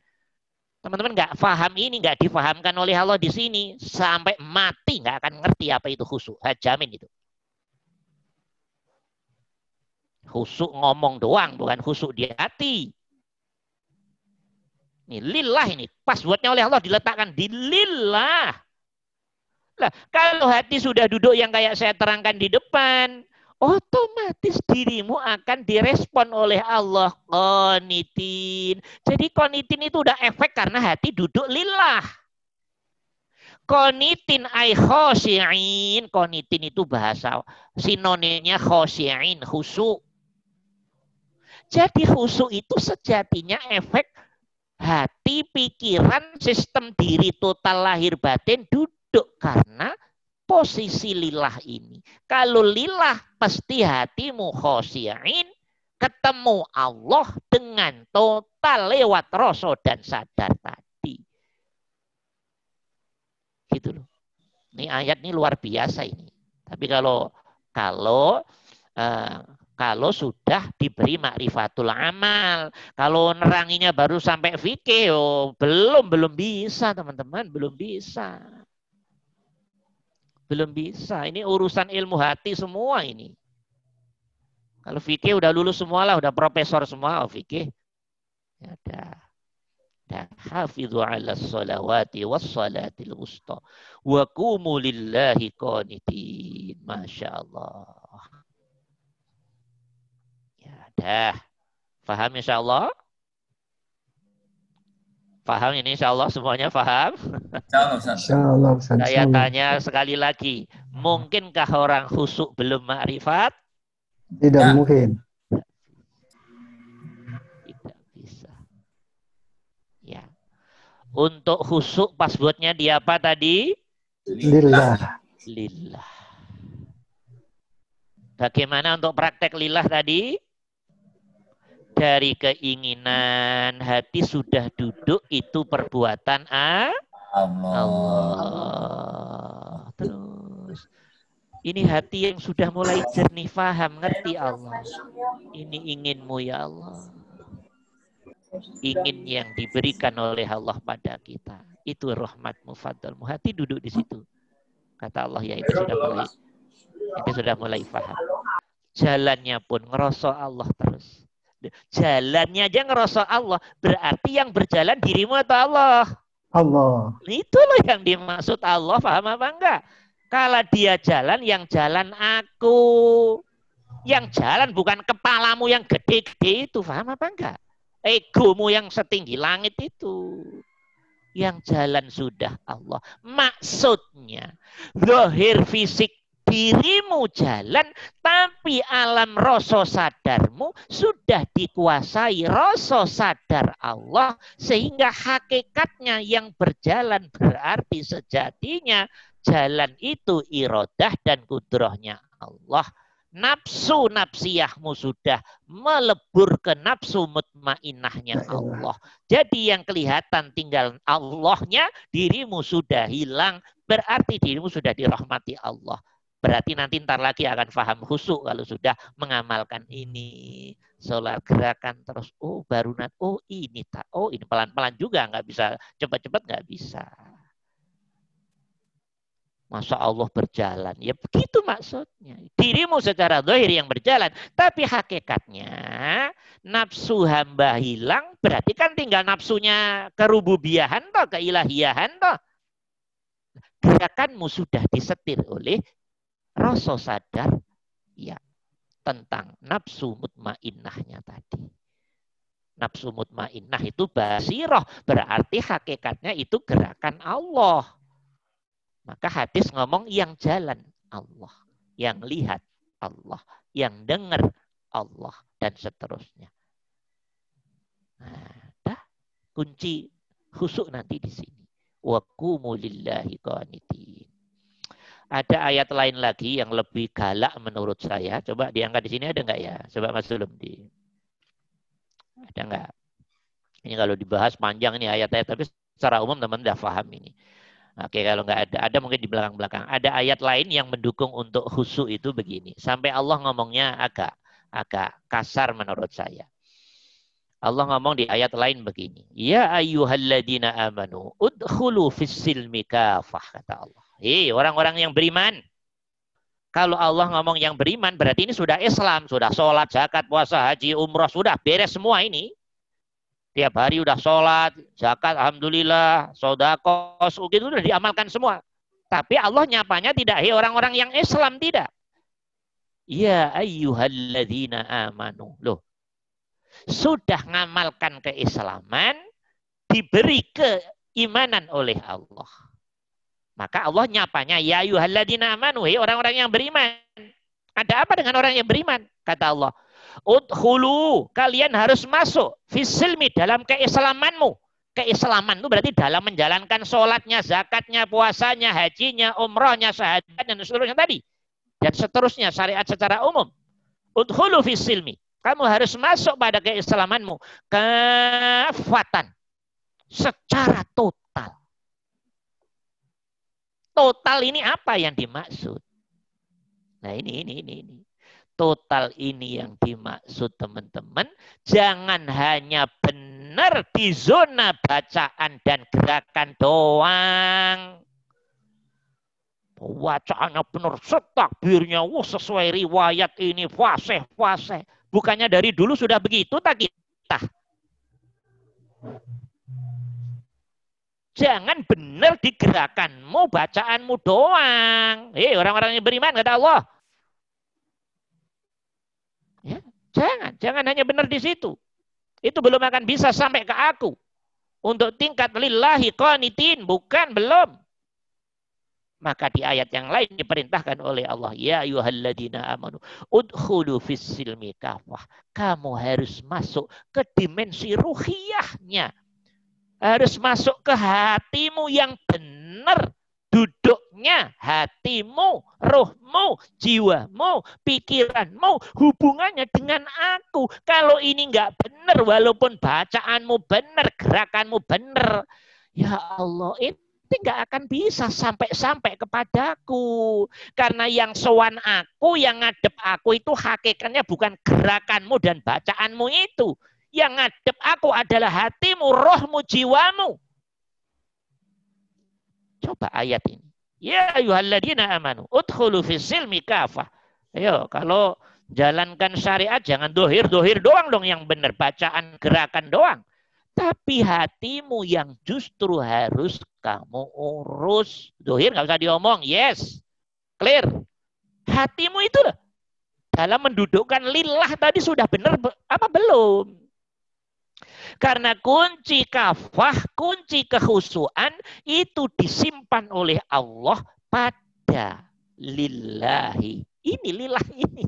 Teman-teman nggak paham ini, nggak difahamkan oleh Allah di sini. Sampai mati nggak akan ngerti apa itu khusyuk. Saya itu. Khusyuk ngomong doang, bukan khusyuk di hati. Ini lillah ini. Passwordnya oleh Allah diletakkan di lillah. Lah, kalau hati sudah duduk yang kayak saya terangkan di depan, otomatis dirimu akan direspon oleh Allah konitin. Jadi konitin itu udah efek karena hati duduk lillah. Konitin ay khosyi'in. Konitin itu bahasa sinonimnya khosyi'in, khusyuk. Jadi khusyuk itu sejatinya efek hati, pikiran, sistem diri total lahir batin duduk karena posisi lillah ini. Kalau lillah pasti hatimu khosyain, ketemu Allah dengan total lewat rasa dan sadar tadi. Gitu loh. Ini ayat ini luar biasa ini. Tapi kalau kalau uh, kalau sudah diberi makrifatul amal. Kalau neranginya baru sampai fikih, oh, belum belum bisa teman-teman, belum bisa. Belum bisa. Ini urusan ilmu hati semua ini. Kalau fikih udah lulus semua lah, udah profesor semua oh, fikih. Ya udah. Dan hafidhu ala salawati was salatil wusta. Wa kumu lillahi qanitin. Masya Allah. Dah. Faham insya Allah? Faham ini insya Allah semuanya faham? Insya Allah Ustaz. Saya tanya sekali lagi. Mungkinkah orang khusuk belum makrifat? Tidak ya. mungkin. Tidak bisa. Ya. Untuk khusuk passwordnya dia apa tadi? Lillah. Lillah. Bagaimana untuk praktek lillah tadi? Dari keinginan hati sudah duduk itu perbuatan ah? Allah. Allah. Terus ini hati yang sudah mulai jernih faham ngerti Allah. Ini inginmu ya Allah. Ingin yang diberikan oleh Allah pada kita. Itu rahmatmu fadlmu. Hati duduk di situ. Kata Allah ya itu sudah mulai itu sudah mulai faham. Jalannya pun ngerosok Allah terus Jalannya aja ngerasa Allah. Berarti yang berjalan dirimu atau Allah? Allah. Itu loh yang dimaksud Allah. Paham apa enggak? Kalau dia jalan, yang jalan aku. Yang jalan bukan kepalamu yang gede-gede itu. Paham apa enggak? Egomu yang setinggi langit itu. Yang jalan sudah Allah. Maksudnya, zahir fisik dirimu jalan, tapi alam rasa sadarmu sudah dikuasai rasa sadar Allah, sehingga hakikatnya yang berjalan berarti sejatinya jalan itu irodah dan kudrohnya Allah. Nafsu nafsiyahmu sudah melebur ke nafsu mutmainahnya Allah. Jadi yang kelihatan tinggal Allahnya, dirimu sudah hilang, berarti dirimu sudah dirahmati Allah. Berarti nanti ntar lagi akan paham khusuk kalau sudah mengamalkan ini. Sholat gerakan terus, oh baru nanti, oh ini tak, oh ini pelan-pelan juga nggak bisa, cepat-cepat nggak bisa. Masa Allah berjalan. Ya begitu maksudnya. Dirimu secara dohir yang berjalan. Tapi hakikatnya nafsu hamba hilang. Berarti kan tinggal nafsunya kerububiahan toh, keilahiyahan toh. Gerakanmu sudah disetir oleh rasa sadar ya tentang nafsu mutmainnahnya tadi. Nafsu mutmainnah itu basiroh, berarti hakikatnya itu gerakan Allah. Maka hadis ngomong yang jalan Allah, yang lihat Allah, yang dengar Allah, dan seterusnya. Nah, kunci khusuk nanti di sini. Wa qanitin. Ada ayat lain lagi yang lebih galak menurut saya. Coba diangkat di sini ada nggak ya? Coba Mas Zulum di. Ada nggak? Ini kalau dibahas panjang ini ayat-ayat, tapi secara umum teman sudah paham ini. Oke, kalau nggak ada, ada mungkin di belakang-belakang. Ada ayat lain yang mendukung untuk khusu itu begini. Sampai Allah ngomongnya agak agak kasar menurut saya. Allah ngomong di ayat lain begini. Ya ayyuhalladzina amanu udkhulu fis silmi kafah kata Allah. Hei, orang-orang yang beriman. Kalau Allah ngomong yang beriman, berarti ini sudah Islam, sudah sholat, zakat, puasa, haji, umroh, sudah beres semua ini. Tiap hari udah sholat, zakat, alhamdulillah, sodakos, itu sudah diamalkan semua. Tapi Allah nyapanya tidak, hei orang-orang yang Islam tidak. Ya ayyuhalladzina amanu. Loh, sudah ngamalkan keislaman, diberi keimanan oleh Allah. Maka Allah nyapanya, ya yuhalladina amanu, orang-orang yang beriman. Ada apa dengan orang yang beriman? Kata Allah, udhulu, kalian harus masuk fisilmi dalam keislamanmu. Keislaman itu berarti dalam menjalankan sholatnya, zakatnya, puasanya, hajinya, umrohnya, syahadat, dan seterusnya tadi. Dan seterusnya, syariat secara umum. Udhulu fisilmi. Kamu harus masuk pada keislamanmu. Kefatan. Secara total Total ini apa yang dimaksud? Nah ini, ini, ini, ini. Total ini yang dimaksud teman-teman. Jangan hanya benar di zona bacaan dan gerakan doang. Bacaannya benar, setakbirnya, wah sesuai riwayat ini, fasih, fasih. Bukannya dari dulu sudah begitu tak kita? Jangan benar di gerakanmu, bacaanmu doang. Hei orang-orang yang beriman, kata Allah. Ya, jangan, jangan hanya benar di situ. Itu belum akan bisa sampai ke aku. Untuk tingkat lillahi qanitin, bukan, belum. Maka di ayat yang lain diperintahkan oleh Allah, ya ayyuhalladzina amanu udkhulu fis silmi kafah. Kamu harus masuk ke dimensi ruhiyahnya harus masuk ke hatimu yang benar. Duduknya hatimu, rohmu, jiwamu, pikiranmu, hubungannya dengan aku. Kalau ini nggak benar, walaupun bacaanmu benar, gerakanmu benar, ya Allah itu nggak akan bisa sampai-sampai kepadaku. Karena yang sowan aku, yang ngadep aku itu hakikatnya bukan gerakanmu dan bacaanmu itu. Yang ngadep aku adalah hatimu, rohmu, jiwamu. Coba ayat ini. Ya ayuhalladzina amanu. Udkhulu silmi kafah. Ayo, kalau jalankan syariat jangan dohir-dohir doang dong yang benar. Bacaan, gerakan doang. Tapi hatimu yang justru harus kamu urus. Dohir nggak usah diomong. Yes. Clear. Hatimu itu loh. Dalam mendudukkan lillah tadi sudah benar apa belum? Karena kunci kafah, kunci kehusuan itu disimpan oleh Allah pada lillahi. Ini lillah ini.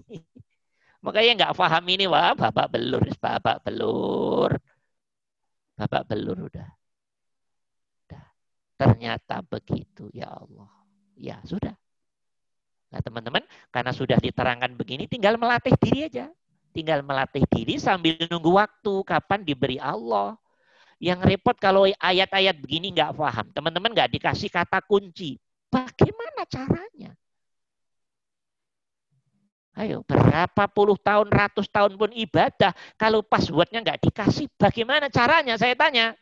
Makanya nggak paham ini, wah bapak belur, bapak belur. Bapak belur udah. udah. Ternyata begitu, ya Allah. Ya sudah. Nah teman-teman, karena sudah diterangkan begini, tinggal melatih diri aja. Tinggal melatih diri sambil nunggu waktu kapan diberi Allah. Yang repot kalau ayat-ayat begini nggak paham. Teman-teman nggak dikasih kata kunci. Bagaimana caranya? Ayo, berapa puluh tahun, ratus tahun pun ibadah. Kalau passwordnya nggak dikasih, bagaimana caranya? Saya tanya.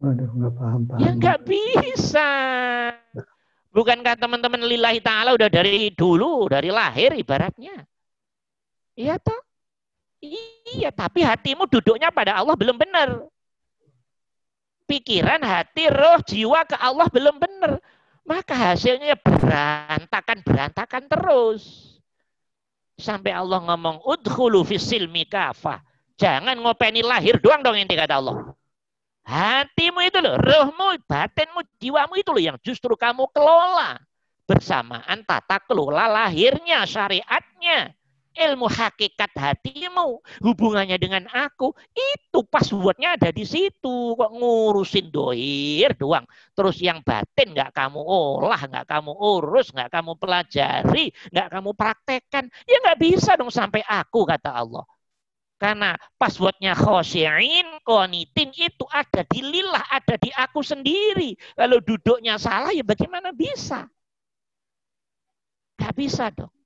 Waduh, nggak paham, paham. Ya nggak bisa. Bukankah teman-teman lillahi ta'ala udah dari dulu, dari lahir ibaratnya. Iya toh? Iya, tapi hatimu duduknya pada Allah belum benar. Pikiran, hati, roh, jiwa ke Allah belum benar. Maka hasilnya berantakan-berantakan terus. Sampai Allah ngomong, udhulu fisilmi kafah. Jangan ngopeni lahir doang dong yang kata Allah. Hatimu itu loh, rohmu, batinmu, jiwamu itu loh yang justru kamu kelola. Bersamaan tata kelola lahirnya, syariatnya ilmu hakikat hatimu, hubungannya dengan aku, itu passwordnya ada di situ. Kok ngurusin dohir doang. Terus yang batin nggak kamu olah, nggak kamu urus, nggak kamu pelajari, nggak kamu praktekkan. Ya nggak bisa dong sampai aku, kata Allah. Karena passwordnya khosyi'in, konitin itu ada di lillah, ada di aku sendiri. Kalau duduknya salah ya bagaimana bisa? Gak bisa dong.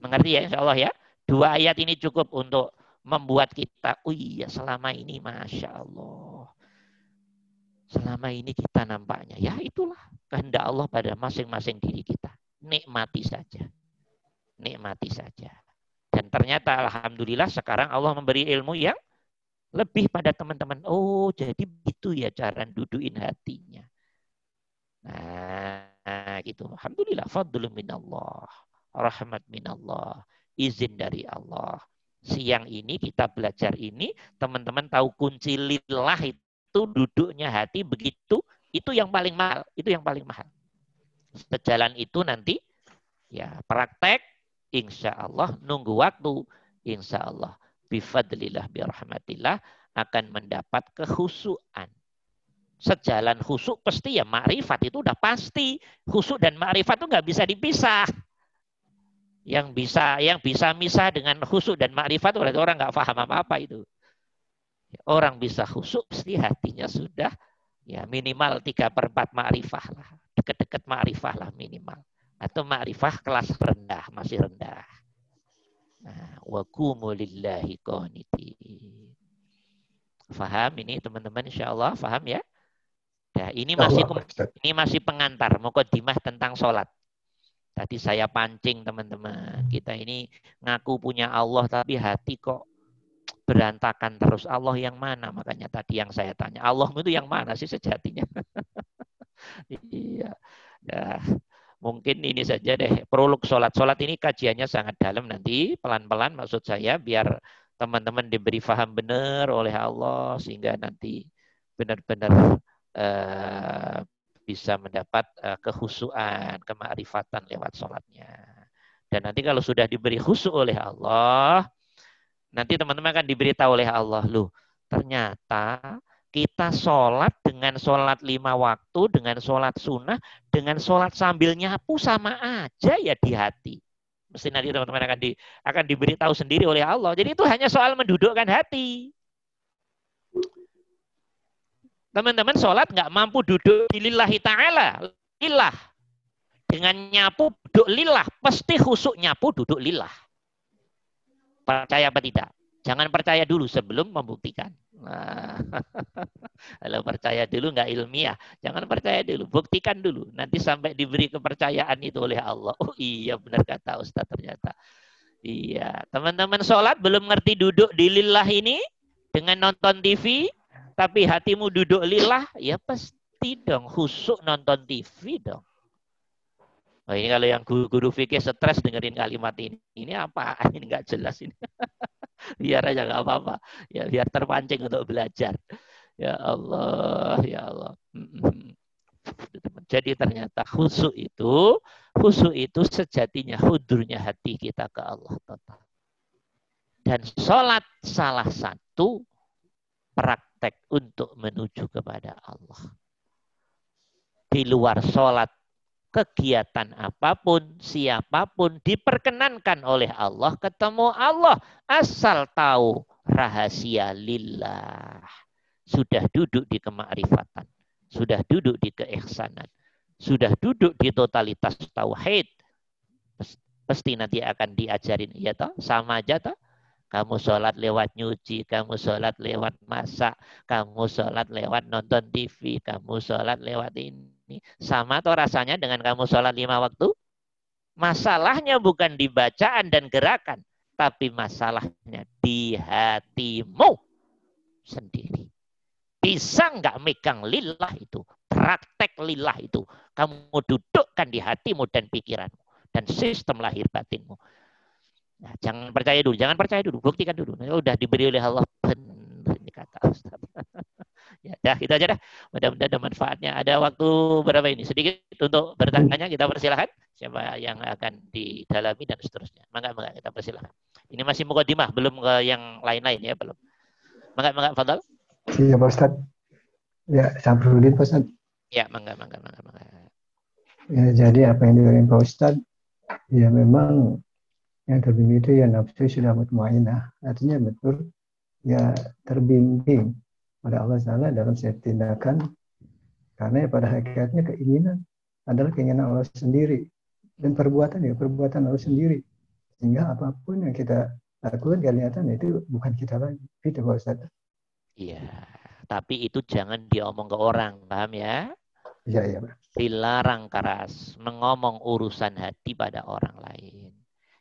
Mengerti ya insya Allah ya? Dua ayat ini cukup untuk membuat kita, oh iya selama ini Masya Allah. Selama ini kita nampaknya, ya itulah kehendak Allah pada masing-masing diri kita. Nikmati saja. Nikmati saja. Dan ternyata Alhamdulillah sekarang Allah memberi ilmu yang lebih pada teman-teman. Oh jadi begitu ya cara duduin hatinya. Nah gitu. Alhamdulillah. Fadlul minallah rahmat minallah, izin dari Allah. Siang ini kita belajar ini, teman-teman tahu kunci lillah itu duduknya hati begitu, itu yang paling mahal, itu yang paling mahal. Sejalan itu nanti ya praktek, insya Allah nunggu waktu, insya Allah bifadlillah birahmatillah akan mendapat kehusuan. Sejalan khusuk pasti ya makrifat itu udah pasti. Khusuk dan makrifat itu nggak bisa dipisah yang bisa yang bisa misah dengan khusyuk dan makrifat berarti orang nggak paham apa apa itu Orang bisa khusyuk pasti hatinya sudah ya minimal tiga per 4 ma'rifah lah. Deket-deket ma'rifah lah minimal. Atau ma'rifah kelas rendah, masih rendah. Nah, wa lillahi qanitin. Faham ini teman-teman insya Allah faham ya? Ya, ini masih ini masih pengantar mukodimah tentang sholat. Tadi saya pancing teman-teman. Kita ini ngaku punya Allah tapi hati kok berantakan terus. Allah yang mana? Makanya tadi yang saya tanya, Allah itu yang mana sih sejatinya? iya. Ya, mungkin ini saja deh prolog sholat. Sholat ini kajiannya sangat dalam nanti pelan-pelan maksud saya biar teman-teman diberi faham benar oleh Allah sehingga nanti benar-benar uh, bisa mendapat uh, kehusuan, kemakrifatan lewat sholatnya. Dan nanti kalau sudah diberi khusyuk oleh Allah, nanti teman-teman akan diberitahu oleh Allah, loh ternyata kita sholat dengan sholat lima waktu, dengan sholat sunnah, dengan sholat sambil nyapu sama aja ya di hati. Mesti nanti teman-teman akan di, akan diberitahu sendiri oleh Allah. Jadi itu hanya soal mendudukkan hati. Teman-teman sholat nggak mampu duduk di lillahi ta'ala. Lillah. Dengan nyapu duduk lillah. Pasti khusuk nyapu duduk lillah. Percaya apa tidak? Jangan percaya dulu sebelum membuktikan. Nah, kalau percaya dulu nggak ilmiah, jangan percaya dulu, buktikan dulu. Nanti sampai diberi kepercayaan itu oleh Allah. Oh iya benar kata Ustaz ternyata. Iya, teman-teman sholat belum ngerti duduk di lillah ini dengan nonton TV, tapi hatimu duduk lillah, ya pasti dong khusuk nonton TV dong. Oh, ini kalau yang guru-guru fikih stres dengerin kalimat ini. Ini apa? Ini nggak jelas ini. biar aja nggak apa-apa ya biar terpancing untuk belajar ya Allah ya Allah jadi ternyata khusyuk itu khusyuk itu sejatinya hudurnya hati kita ke Allah total dan sholat salah satu praktek untuk menuju kepada Allah di luar sholat kegiatan apa pun, siapa pun diperkenankan oleh Allah ketemu Allah asal tahu rahasia lillah. Sudah duduk di kemakrifatan, sudah duduk di keihsanan, sudah duduk di totalitas tauhid. Pasti nanti akan diajarin, ya toh, sama aja toh. Kamu sholat lewat nyuci, kamu sholat lewat masak, kamu sholat lewat nonton TV, kamu sholat lewat ini sama atau rasanya dengan kamu sholat lima waktu? Masalahnya bukan di bacaan dan gerakan, tapi masalahnya di hatimu sendiri. Bisa nggak megang lillah itu? Praktek lillah itu. Kamu dudukkan di hatimu dan pikiranmu. Dan sistem lahir batinmu. Nah, jangan percaya dulu, jangan percaya dulu, buktikan dulu. Nah, udah diberi oleh Allah benar ini kata Ustaz. Ya, dah itu aja dah. Mudah-mudahan ada manfaatnya. Ada waktu berapa ini? Sedikit untuk bertanya kita persilahkan. Siapa yang akan didalami dan seterusnya. Mangga, mangga kita persilahkan. Ini masih mukadimah, belum ke yang lain-lain ya, belum. Mangga, mangga, Fadal. Iya, Pak Ustaz. Ya, Samrudin, Pak Ustaz. Ya, mangga, mangga, mangga, mangga. Ya, jadi apa yang dilakukan Pak Ustaz, ya memang yang terbimbing itu ya nafsu sudah mutmainah. Artinya betul ya terbimbing pada Allah Taala dalam setiap tindakan karena ya pada hakikatnya keinginan adalah keinginan Allah sendiri dan perbuatan ya perbuatan Allah sendiri sehingga apa pun yang kita lakukan kelihatan itu bukan kita lagi itu Pak Ustaz. Iya, tapi itu jangan diomong ke orang, paham ya? Iya, iya, Dilarang keras mengomong urusan hati pada orang lain.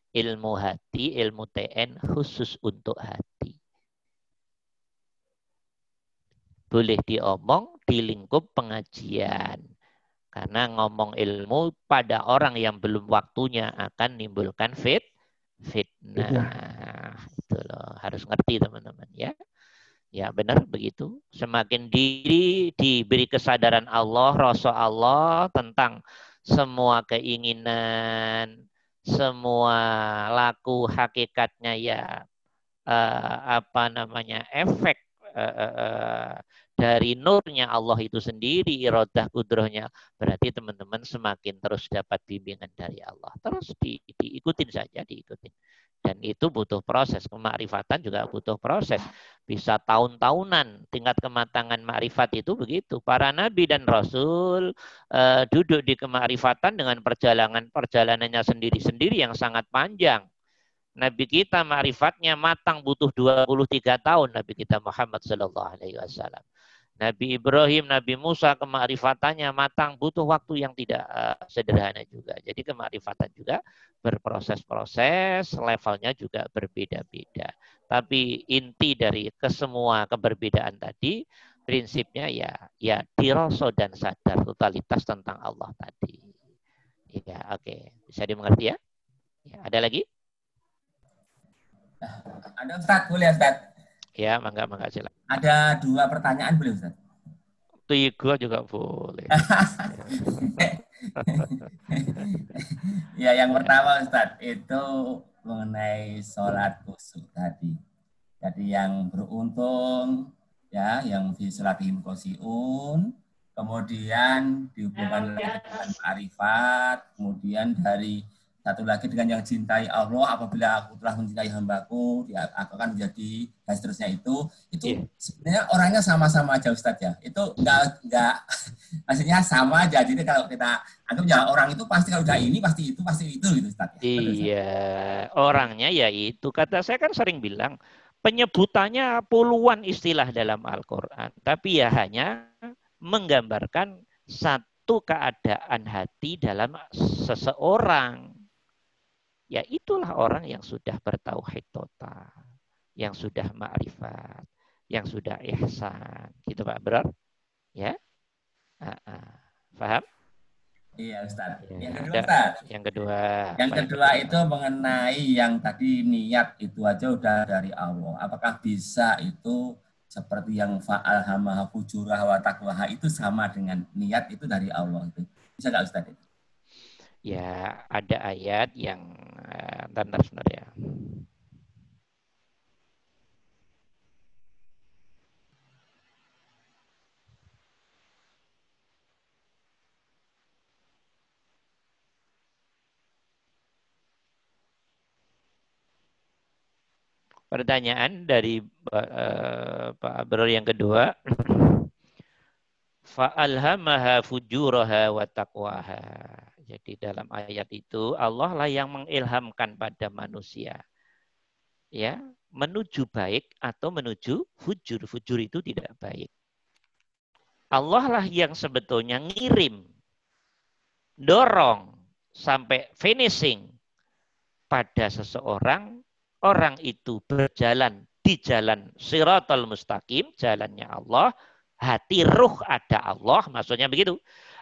Ilmu hati, ilmu TN khusus untuk hati. boleh diomong di lingkup pengajian. Karena ngomong ilmu pada orang yang belum waktunya akan menimbulkan fit, fitnah. Itu loh, harus ngerti teman-teman ya. Ya benar begitu. Semakin diri diberi kesadaran Allah, Rasul Allah tentang semua keinginan, semua laku hakikatnya ya uh, apa namanya efek uh, uh, dari nurnya Allah itu sendiri, irodah kudrohnya, berarti teman-teman semakin terus dapat bimbingan dari Allah. Terus di, diikutin saja, diikutin. Dan itu butuh proses. Kemakrifatan juga butuh proses. Bisa tahun-tahunan tingkat kematangan makrifat itu begitu. Para nabi dan rasul uh, duduk di kemakrifatan dengan perjalanan perjalanannya sendiri-sendiri yang sangat panjang. Nabi kita makrifatnya matang butuh 23 tahun Nabi kita Muhammad sallallahu alaihi wasallam. Nabi Ibrahim, Nabi Musa kemakrifatannya matang butuh waktu yang tidak uh, sederhana juga. Jadi kemakrifatan juga berproses-proses, levelnya juga berbeda-beda. Tapi inti dari kesemua keberbedaan tadi, prinsipnya ya ya diroso dan sadar totalitas tentang Allah tadi. Ya, oke. Okay. Bisa dimengerti ya? ya? Ada lagi? Ada Ustaz, boleh Ustaz. Ya, mangga mangga silakan. Ada dua pertanyaan boleh Ustaz? Tiga juga boleh. ya, yang pertama Ustaz itu mengenai sholat kusuk tadi. Jadi yang beruntung ya, yang di sholatihim kosiun, kemudian dihubungkan dengan arifat, kemudian dari satu lagi dengan yang cintai Allah, apabila aku telah mencintai hambaku, dia aku akan menjadi dan seterusnya itu, itu yeah. sebenarnya orangnya sama-sama aja Ustadz ya. Itu enggak enggak maksudnya sama aja. Jadi kalau kita anggap ya orang itu pasti kalau udah ini pasti itu pasti itu gitu Ustadz. Ya. Iya, orangnya ya itu. Kata saya kan sering bilang penyebutannya puluhan istilah dalam Al-Qur'an, tapi ya hanya menggambarkan satu keadaan hati dalam seseorang ya itulah orang yang sudah bertauhid total, yang sudah ma'rifat, yang sudah ihsan. Gitu Pak Bro? Ya? Uh, uh. Paham? Iya Ustaz. Ya, yang kedua Ustaz. Yang kedua. Yang kedua itu mengenai yang tadi niat itu aja udah dari Allah. Apakah bisa itu seperti yang fa'al hamaha fujurah wa taqwaha itu sama dengan niat itu dari Allah itu. Bisa nggak Ustaz itu? Ya ada ayat yang uh, bentar sebentar ya. Pertanyaan dari uh, Pak Abror yang kedua. Fa'alhamaha fujuraha wa taqwaha. Jadi dalam ayat itu Allah lah yang mengilhamkan pada manusia. Ya, menuju baik atau menuju fujur. Fujur itu tidak baik. Allah lah yang sebetulnya ngirim, dorong sampai finishing pada seseorang, orang itu berjalan di jalan siratul mustaqim, jalannya Allah, hati ruh ada Allah, maksudnya begitu.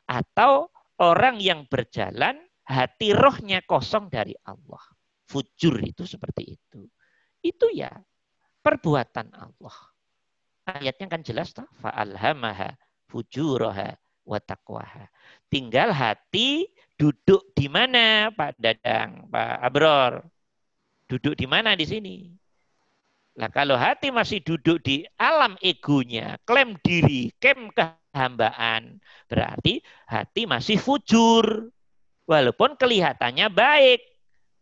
Atau orang yang berjalan hati rohnya kosong dari Allah. Fujur itu seperti itu. Itu ya perbuatan Allah. Ayatnya kan jelas tak? Fa'alhamaha fujuraha wa taqwaha. Tinggal hati duduk di mana Pak Dadang, Pak Abror? Duduk di mana di sini? Nah kalau hati masih duduk di alam egonya, klaim diri, klaim ke hambaan. Berarti hati masih fujur. Walaupun kelihatannya baik.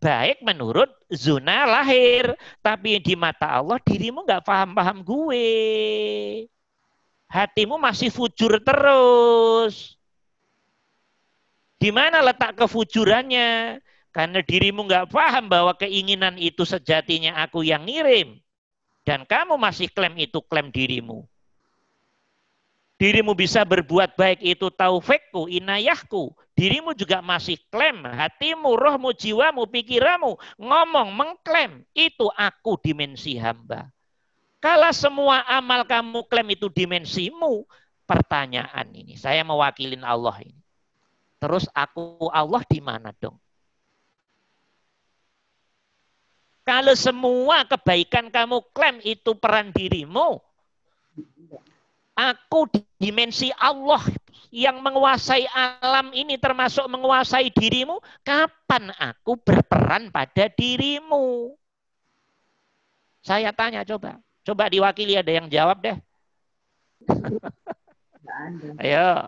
Baik menurut zona lahir. Tapi di mata Allah dirimu nggak paham-paham gue. Hatimu masih fujur terus. Di mana letak kefujurannya? Karena dirimu nggak paham bahwa keinginan itu sejatinya aku yang ngirim. Dan kamu masih klaim itu klaim dirimu dirimu bisa berbuat baik itu taufikku, inayahku. Dirimu juga masih klaim, hatimu, rohmu, jiwamu, pikiranmu, ngomong, mengklaim, itu aku dimensi hamba. Kalau semua amal kamu klaim itu dimensimu, pertanyaan ini, saya mewakilin Allah ini. Terus aku Allah di mana dong? Kalau semua kebaikan kamu klaim itu peran dirimu, Aku dimensi Allah yang menguasai alam ini termasuk menguasai dirimu. Kapan aku berperan pada dirimu? Saya tanya coba. Coba diwakili ada yang jawab deh. Ayo.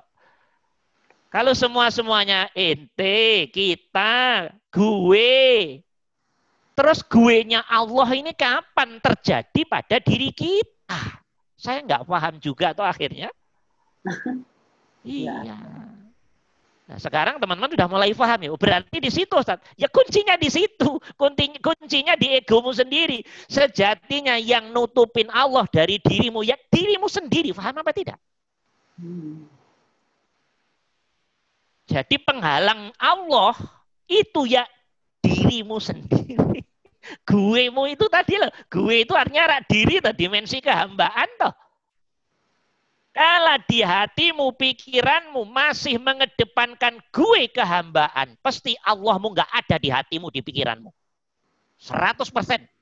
Kalau semua-semuanya ente, kita, gue, Terus gue-nya Allah ini kapan terjadi pada diri kita? Saya nggak paham juga tuh akhirnya. iya. Nah, sekarang teman-teman sudah mulai paham ya. Berarti di situ, Ustaz. Ya kuncinya di situ. Kuncinya, kuncinya di egomu sendiri. Sejatinya yang nutupin Allah dari dirimu, ya dirimu sendiri. Paham apa tidak? Hmm. Jadi penghalang Allah itu ya dirimu sendiri. Gue mu itu tadi loh. Gue itu artinya rak diri atau dimensi kehambaan toh. Kalau di hatimu, pikiranmu masih mengedepankan gue kehambaan, pasti Allahmu nggak ada di hatimu, di pikiranmu. 100%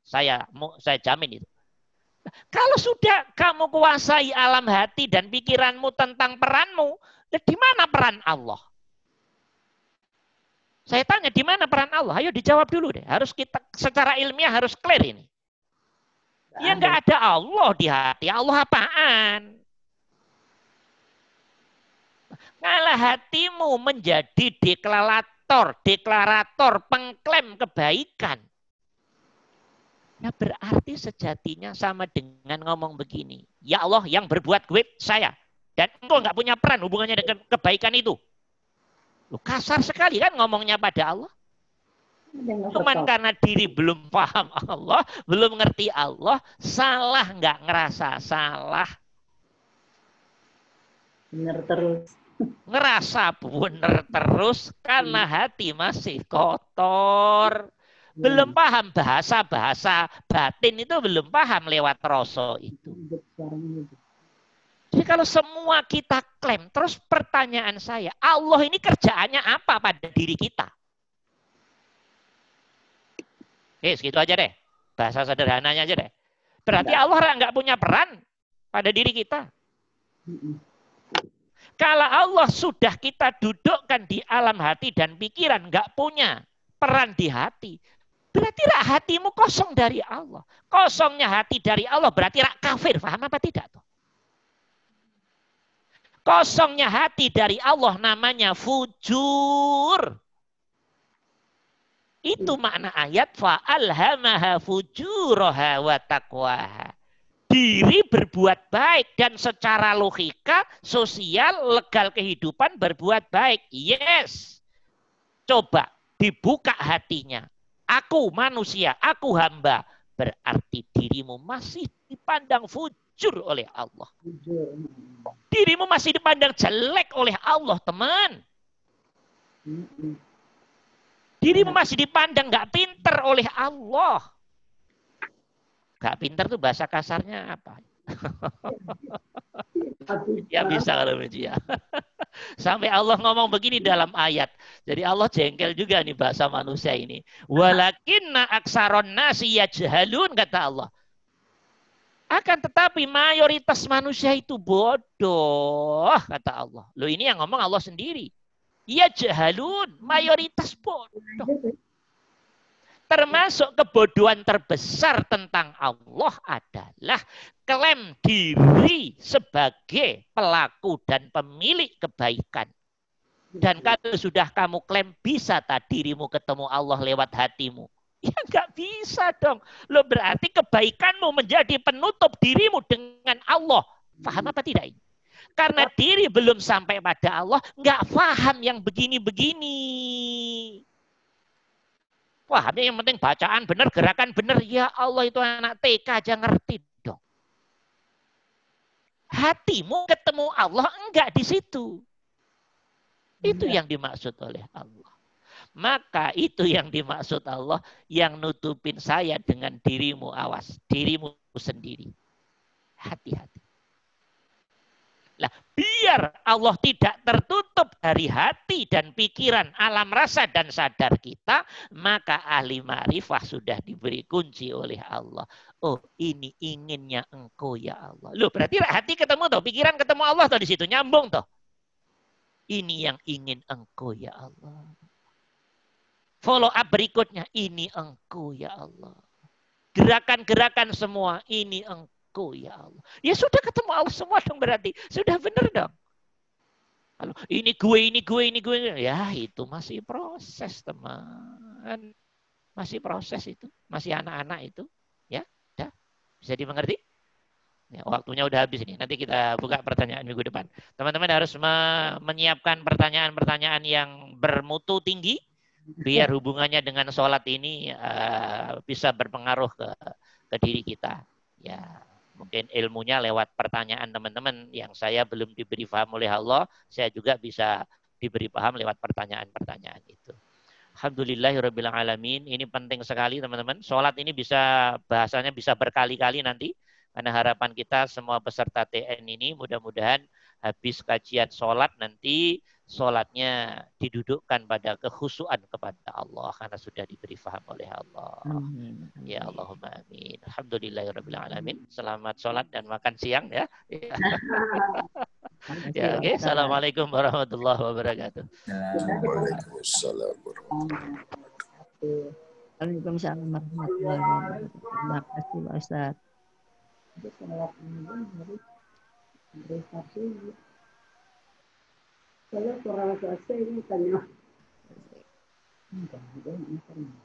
saya saya jamin itu. Kalau sudah kamu kuasai alam hati dan pikiranmu tentang peranmu, di mana peran Allah? Saya tanya di mana peran Allah? Ayo dijawab dulu deh. Harus kita secara ilmiah harus clear ini. Ya nggak ada Allah di hati. Allah apaan? Kalau hatimu menjadi deklarator, deklarator, pengklaim kebaikan. Ya berarti sejatinya sama dengan ngomong begini. Ya Allah yang berbuat gue saya. Dan engkau nggak punya peran hubungannya dengan kebaikan itu. Loh, kasar sekali kan ngomongnya pada Allah. Cuman karena diri belum paham Allah, belum ngerti Allah, salah nggak ngerasa salah. Bener terus. Ngerasa bener terus karena hmm. hati masih kotor. Belum hmm. paham bahasa-bahasa batin itu belum paham lewat rasa itu. Jadi kalau semua kita klaim, terus pertanyaan saya, Allah ini kerjaannya apa pada diri kita? Oke, segitu aja deh. Bahasa sederhananya aja deh. Berarti Allah nggak punya peran pada diri kita. Kalau Allah sudah kita dudukkan di alam hati dan pikiran, nggak punya peran di hati, berarti rak hatimu kosong dari Allah. Kosongnya hati dari Allah berarti rak kafir. Paham apa tidak tuh? Kosongnya hati dari Allah namanya fujur. Itu makna ayat fa'alhamaha fujuraha wa taqwaha. Diri berbuat baik dan secara logika, sosial, legal kehidupan berbuat baik. Yes. Coba dibuka hatinya. Aku manusia, aku hamba. Berarti dirimu masih dipandang fujur jujur oleh Allah. Dirimu masih dipandang jelek oleh Allah, teman. Dirimu masih dipandang nggak pinter oleh Allah. Gak pinter tuh bahasa kasarnya apa? ya bisa kalau ya. Sampai Allah ngomong begini dalam ayat. Jadi Allah jengkel juga nih bahasa manusia ini. Walakinna aksaron nasi yajhalun kata Allah. Akan tetapi mayoritas manusia itu bodoh, kata Allah. Loh ini yang ngomong Allah sendiri. Ia jahalun, mayoritas bodoh. Termasuk kebodohan terbesar tentang Allah adalah klaim diri sebagai pelaku dan pemilik kebaikan. Dan kalau sudah kamu klaim bisa tak dirimu ketemu Allah lewat hatimu. Ya nggak bisa dong. Lo berarti kebaikanmu menjadi penutup dirimu dengan Allah. Paham apa tidak ini? Karena diri belum sampai pada Allah, nggak paham yang begini-begini. Pahamnya yang penting bacaan benar, gerakan benar. Ya Allah itu anak TK aja ngerti dong. Hatimu ketemu Allah enggak di situ. Itu yang dimaksud oleh Allah. Maka itu yang dimaksud Allah yang nutupin saya dengan dirimu awas, dirimu sendiri. Hati-hati. Lah, biar Allah tidak tertutup dari hati dan pikiran, alam rasa dan sadar kita, maka ahli ma'rifah sudah diberi kunci oleh Allah. Oh, ini inginnya engkau ya Allah. Loh, berarti hati ketemu toh, pikiran ketemu Allah toh di situ nyambung toh. Ini yang ingin engkau ya Allah follow up berikutnya. Ini engkau ya Allah. Gerakan-gerakan semua ini engkau ya Allah. Ya sudah ketemu Allah semua dong berarti. Sudah benar dong. Kalau ini gue, ini gue, ini gue. Ya itu masih proses teman. Masih proses itu, masih anak-anak itu. Ya, dah. Bisa dimengerti? Ya, waktunya udah habis ini. Nanti kita buka pertanyaan minggu depan. Teman-teman harus me- menyiapkan pertanyaan-pertanyaan yang bermutu tinggi biar hubungannya dengan sholat ini uh, bisa berpengaruh ke ke diri kita. Ya, mungkin ilmunya lewat pertanyaan teman-teman yang saya belum diberi paham oleh Allah, saya juga bisa diberi paham lewat pertanyaan-pertanyaan itu. Alhamdulillahirrahmanirrahim. Ini penting sekali teman-teman. Sholat ini bisa bahasanya bisa berkali-kali nanti karena harapan kita semua peserta TN ini mudah-mudahan habis kajian sholat nanti sholatnya didudukkan pada kekhusuan kepada Allah karena sudah diberi faham oleh Allah. Amin. Ya Allahumma amin. Alhamdulillahirrahmanirrahim. Selamat sholat dan makan siang ya. ya, oke. Okay. Assalamualaikum warahmatullahi wabarakatuh. Waalaikumsalam warahmatullahi wabarakatuh. Waalaikumsalam warahmatullahi wabarakatuh. Terima kasih Pak Ustaz. Sholat ini. Kalau kurang selesai ini tanya. Enggak, enggak, enggak.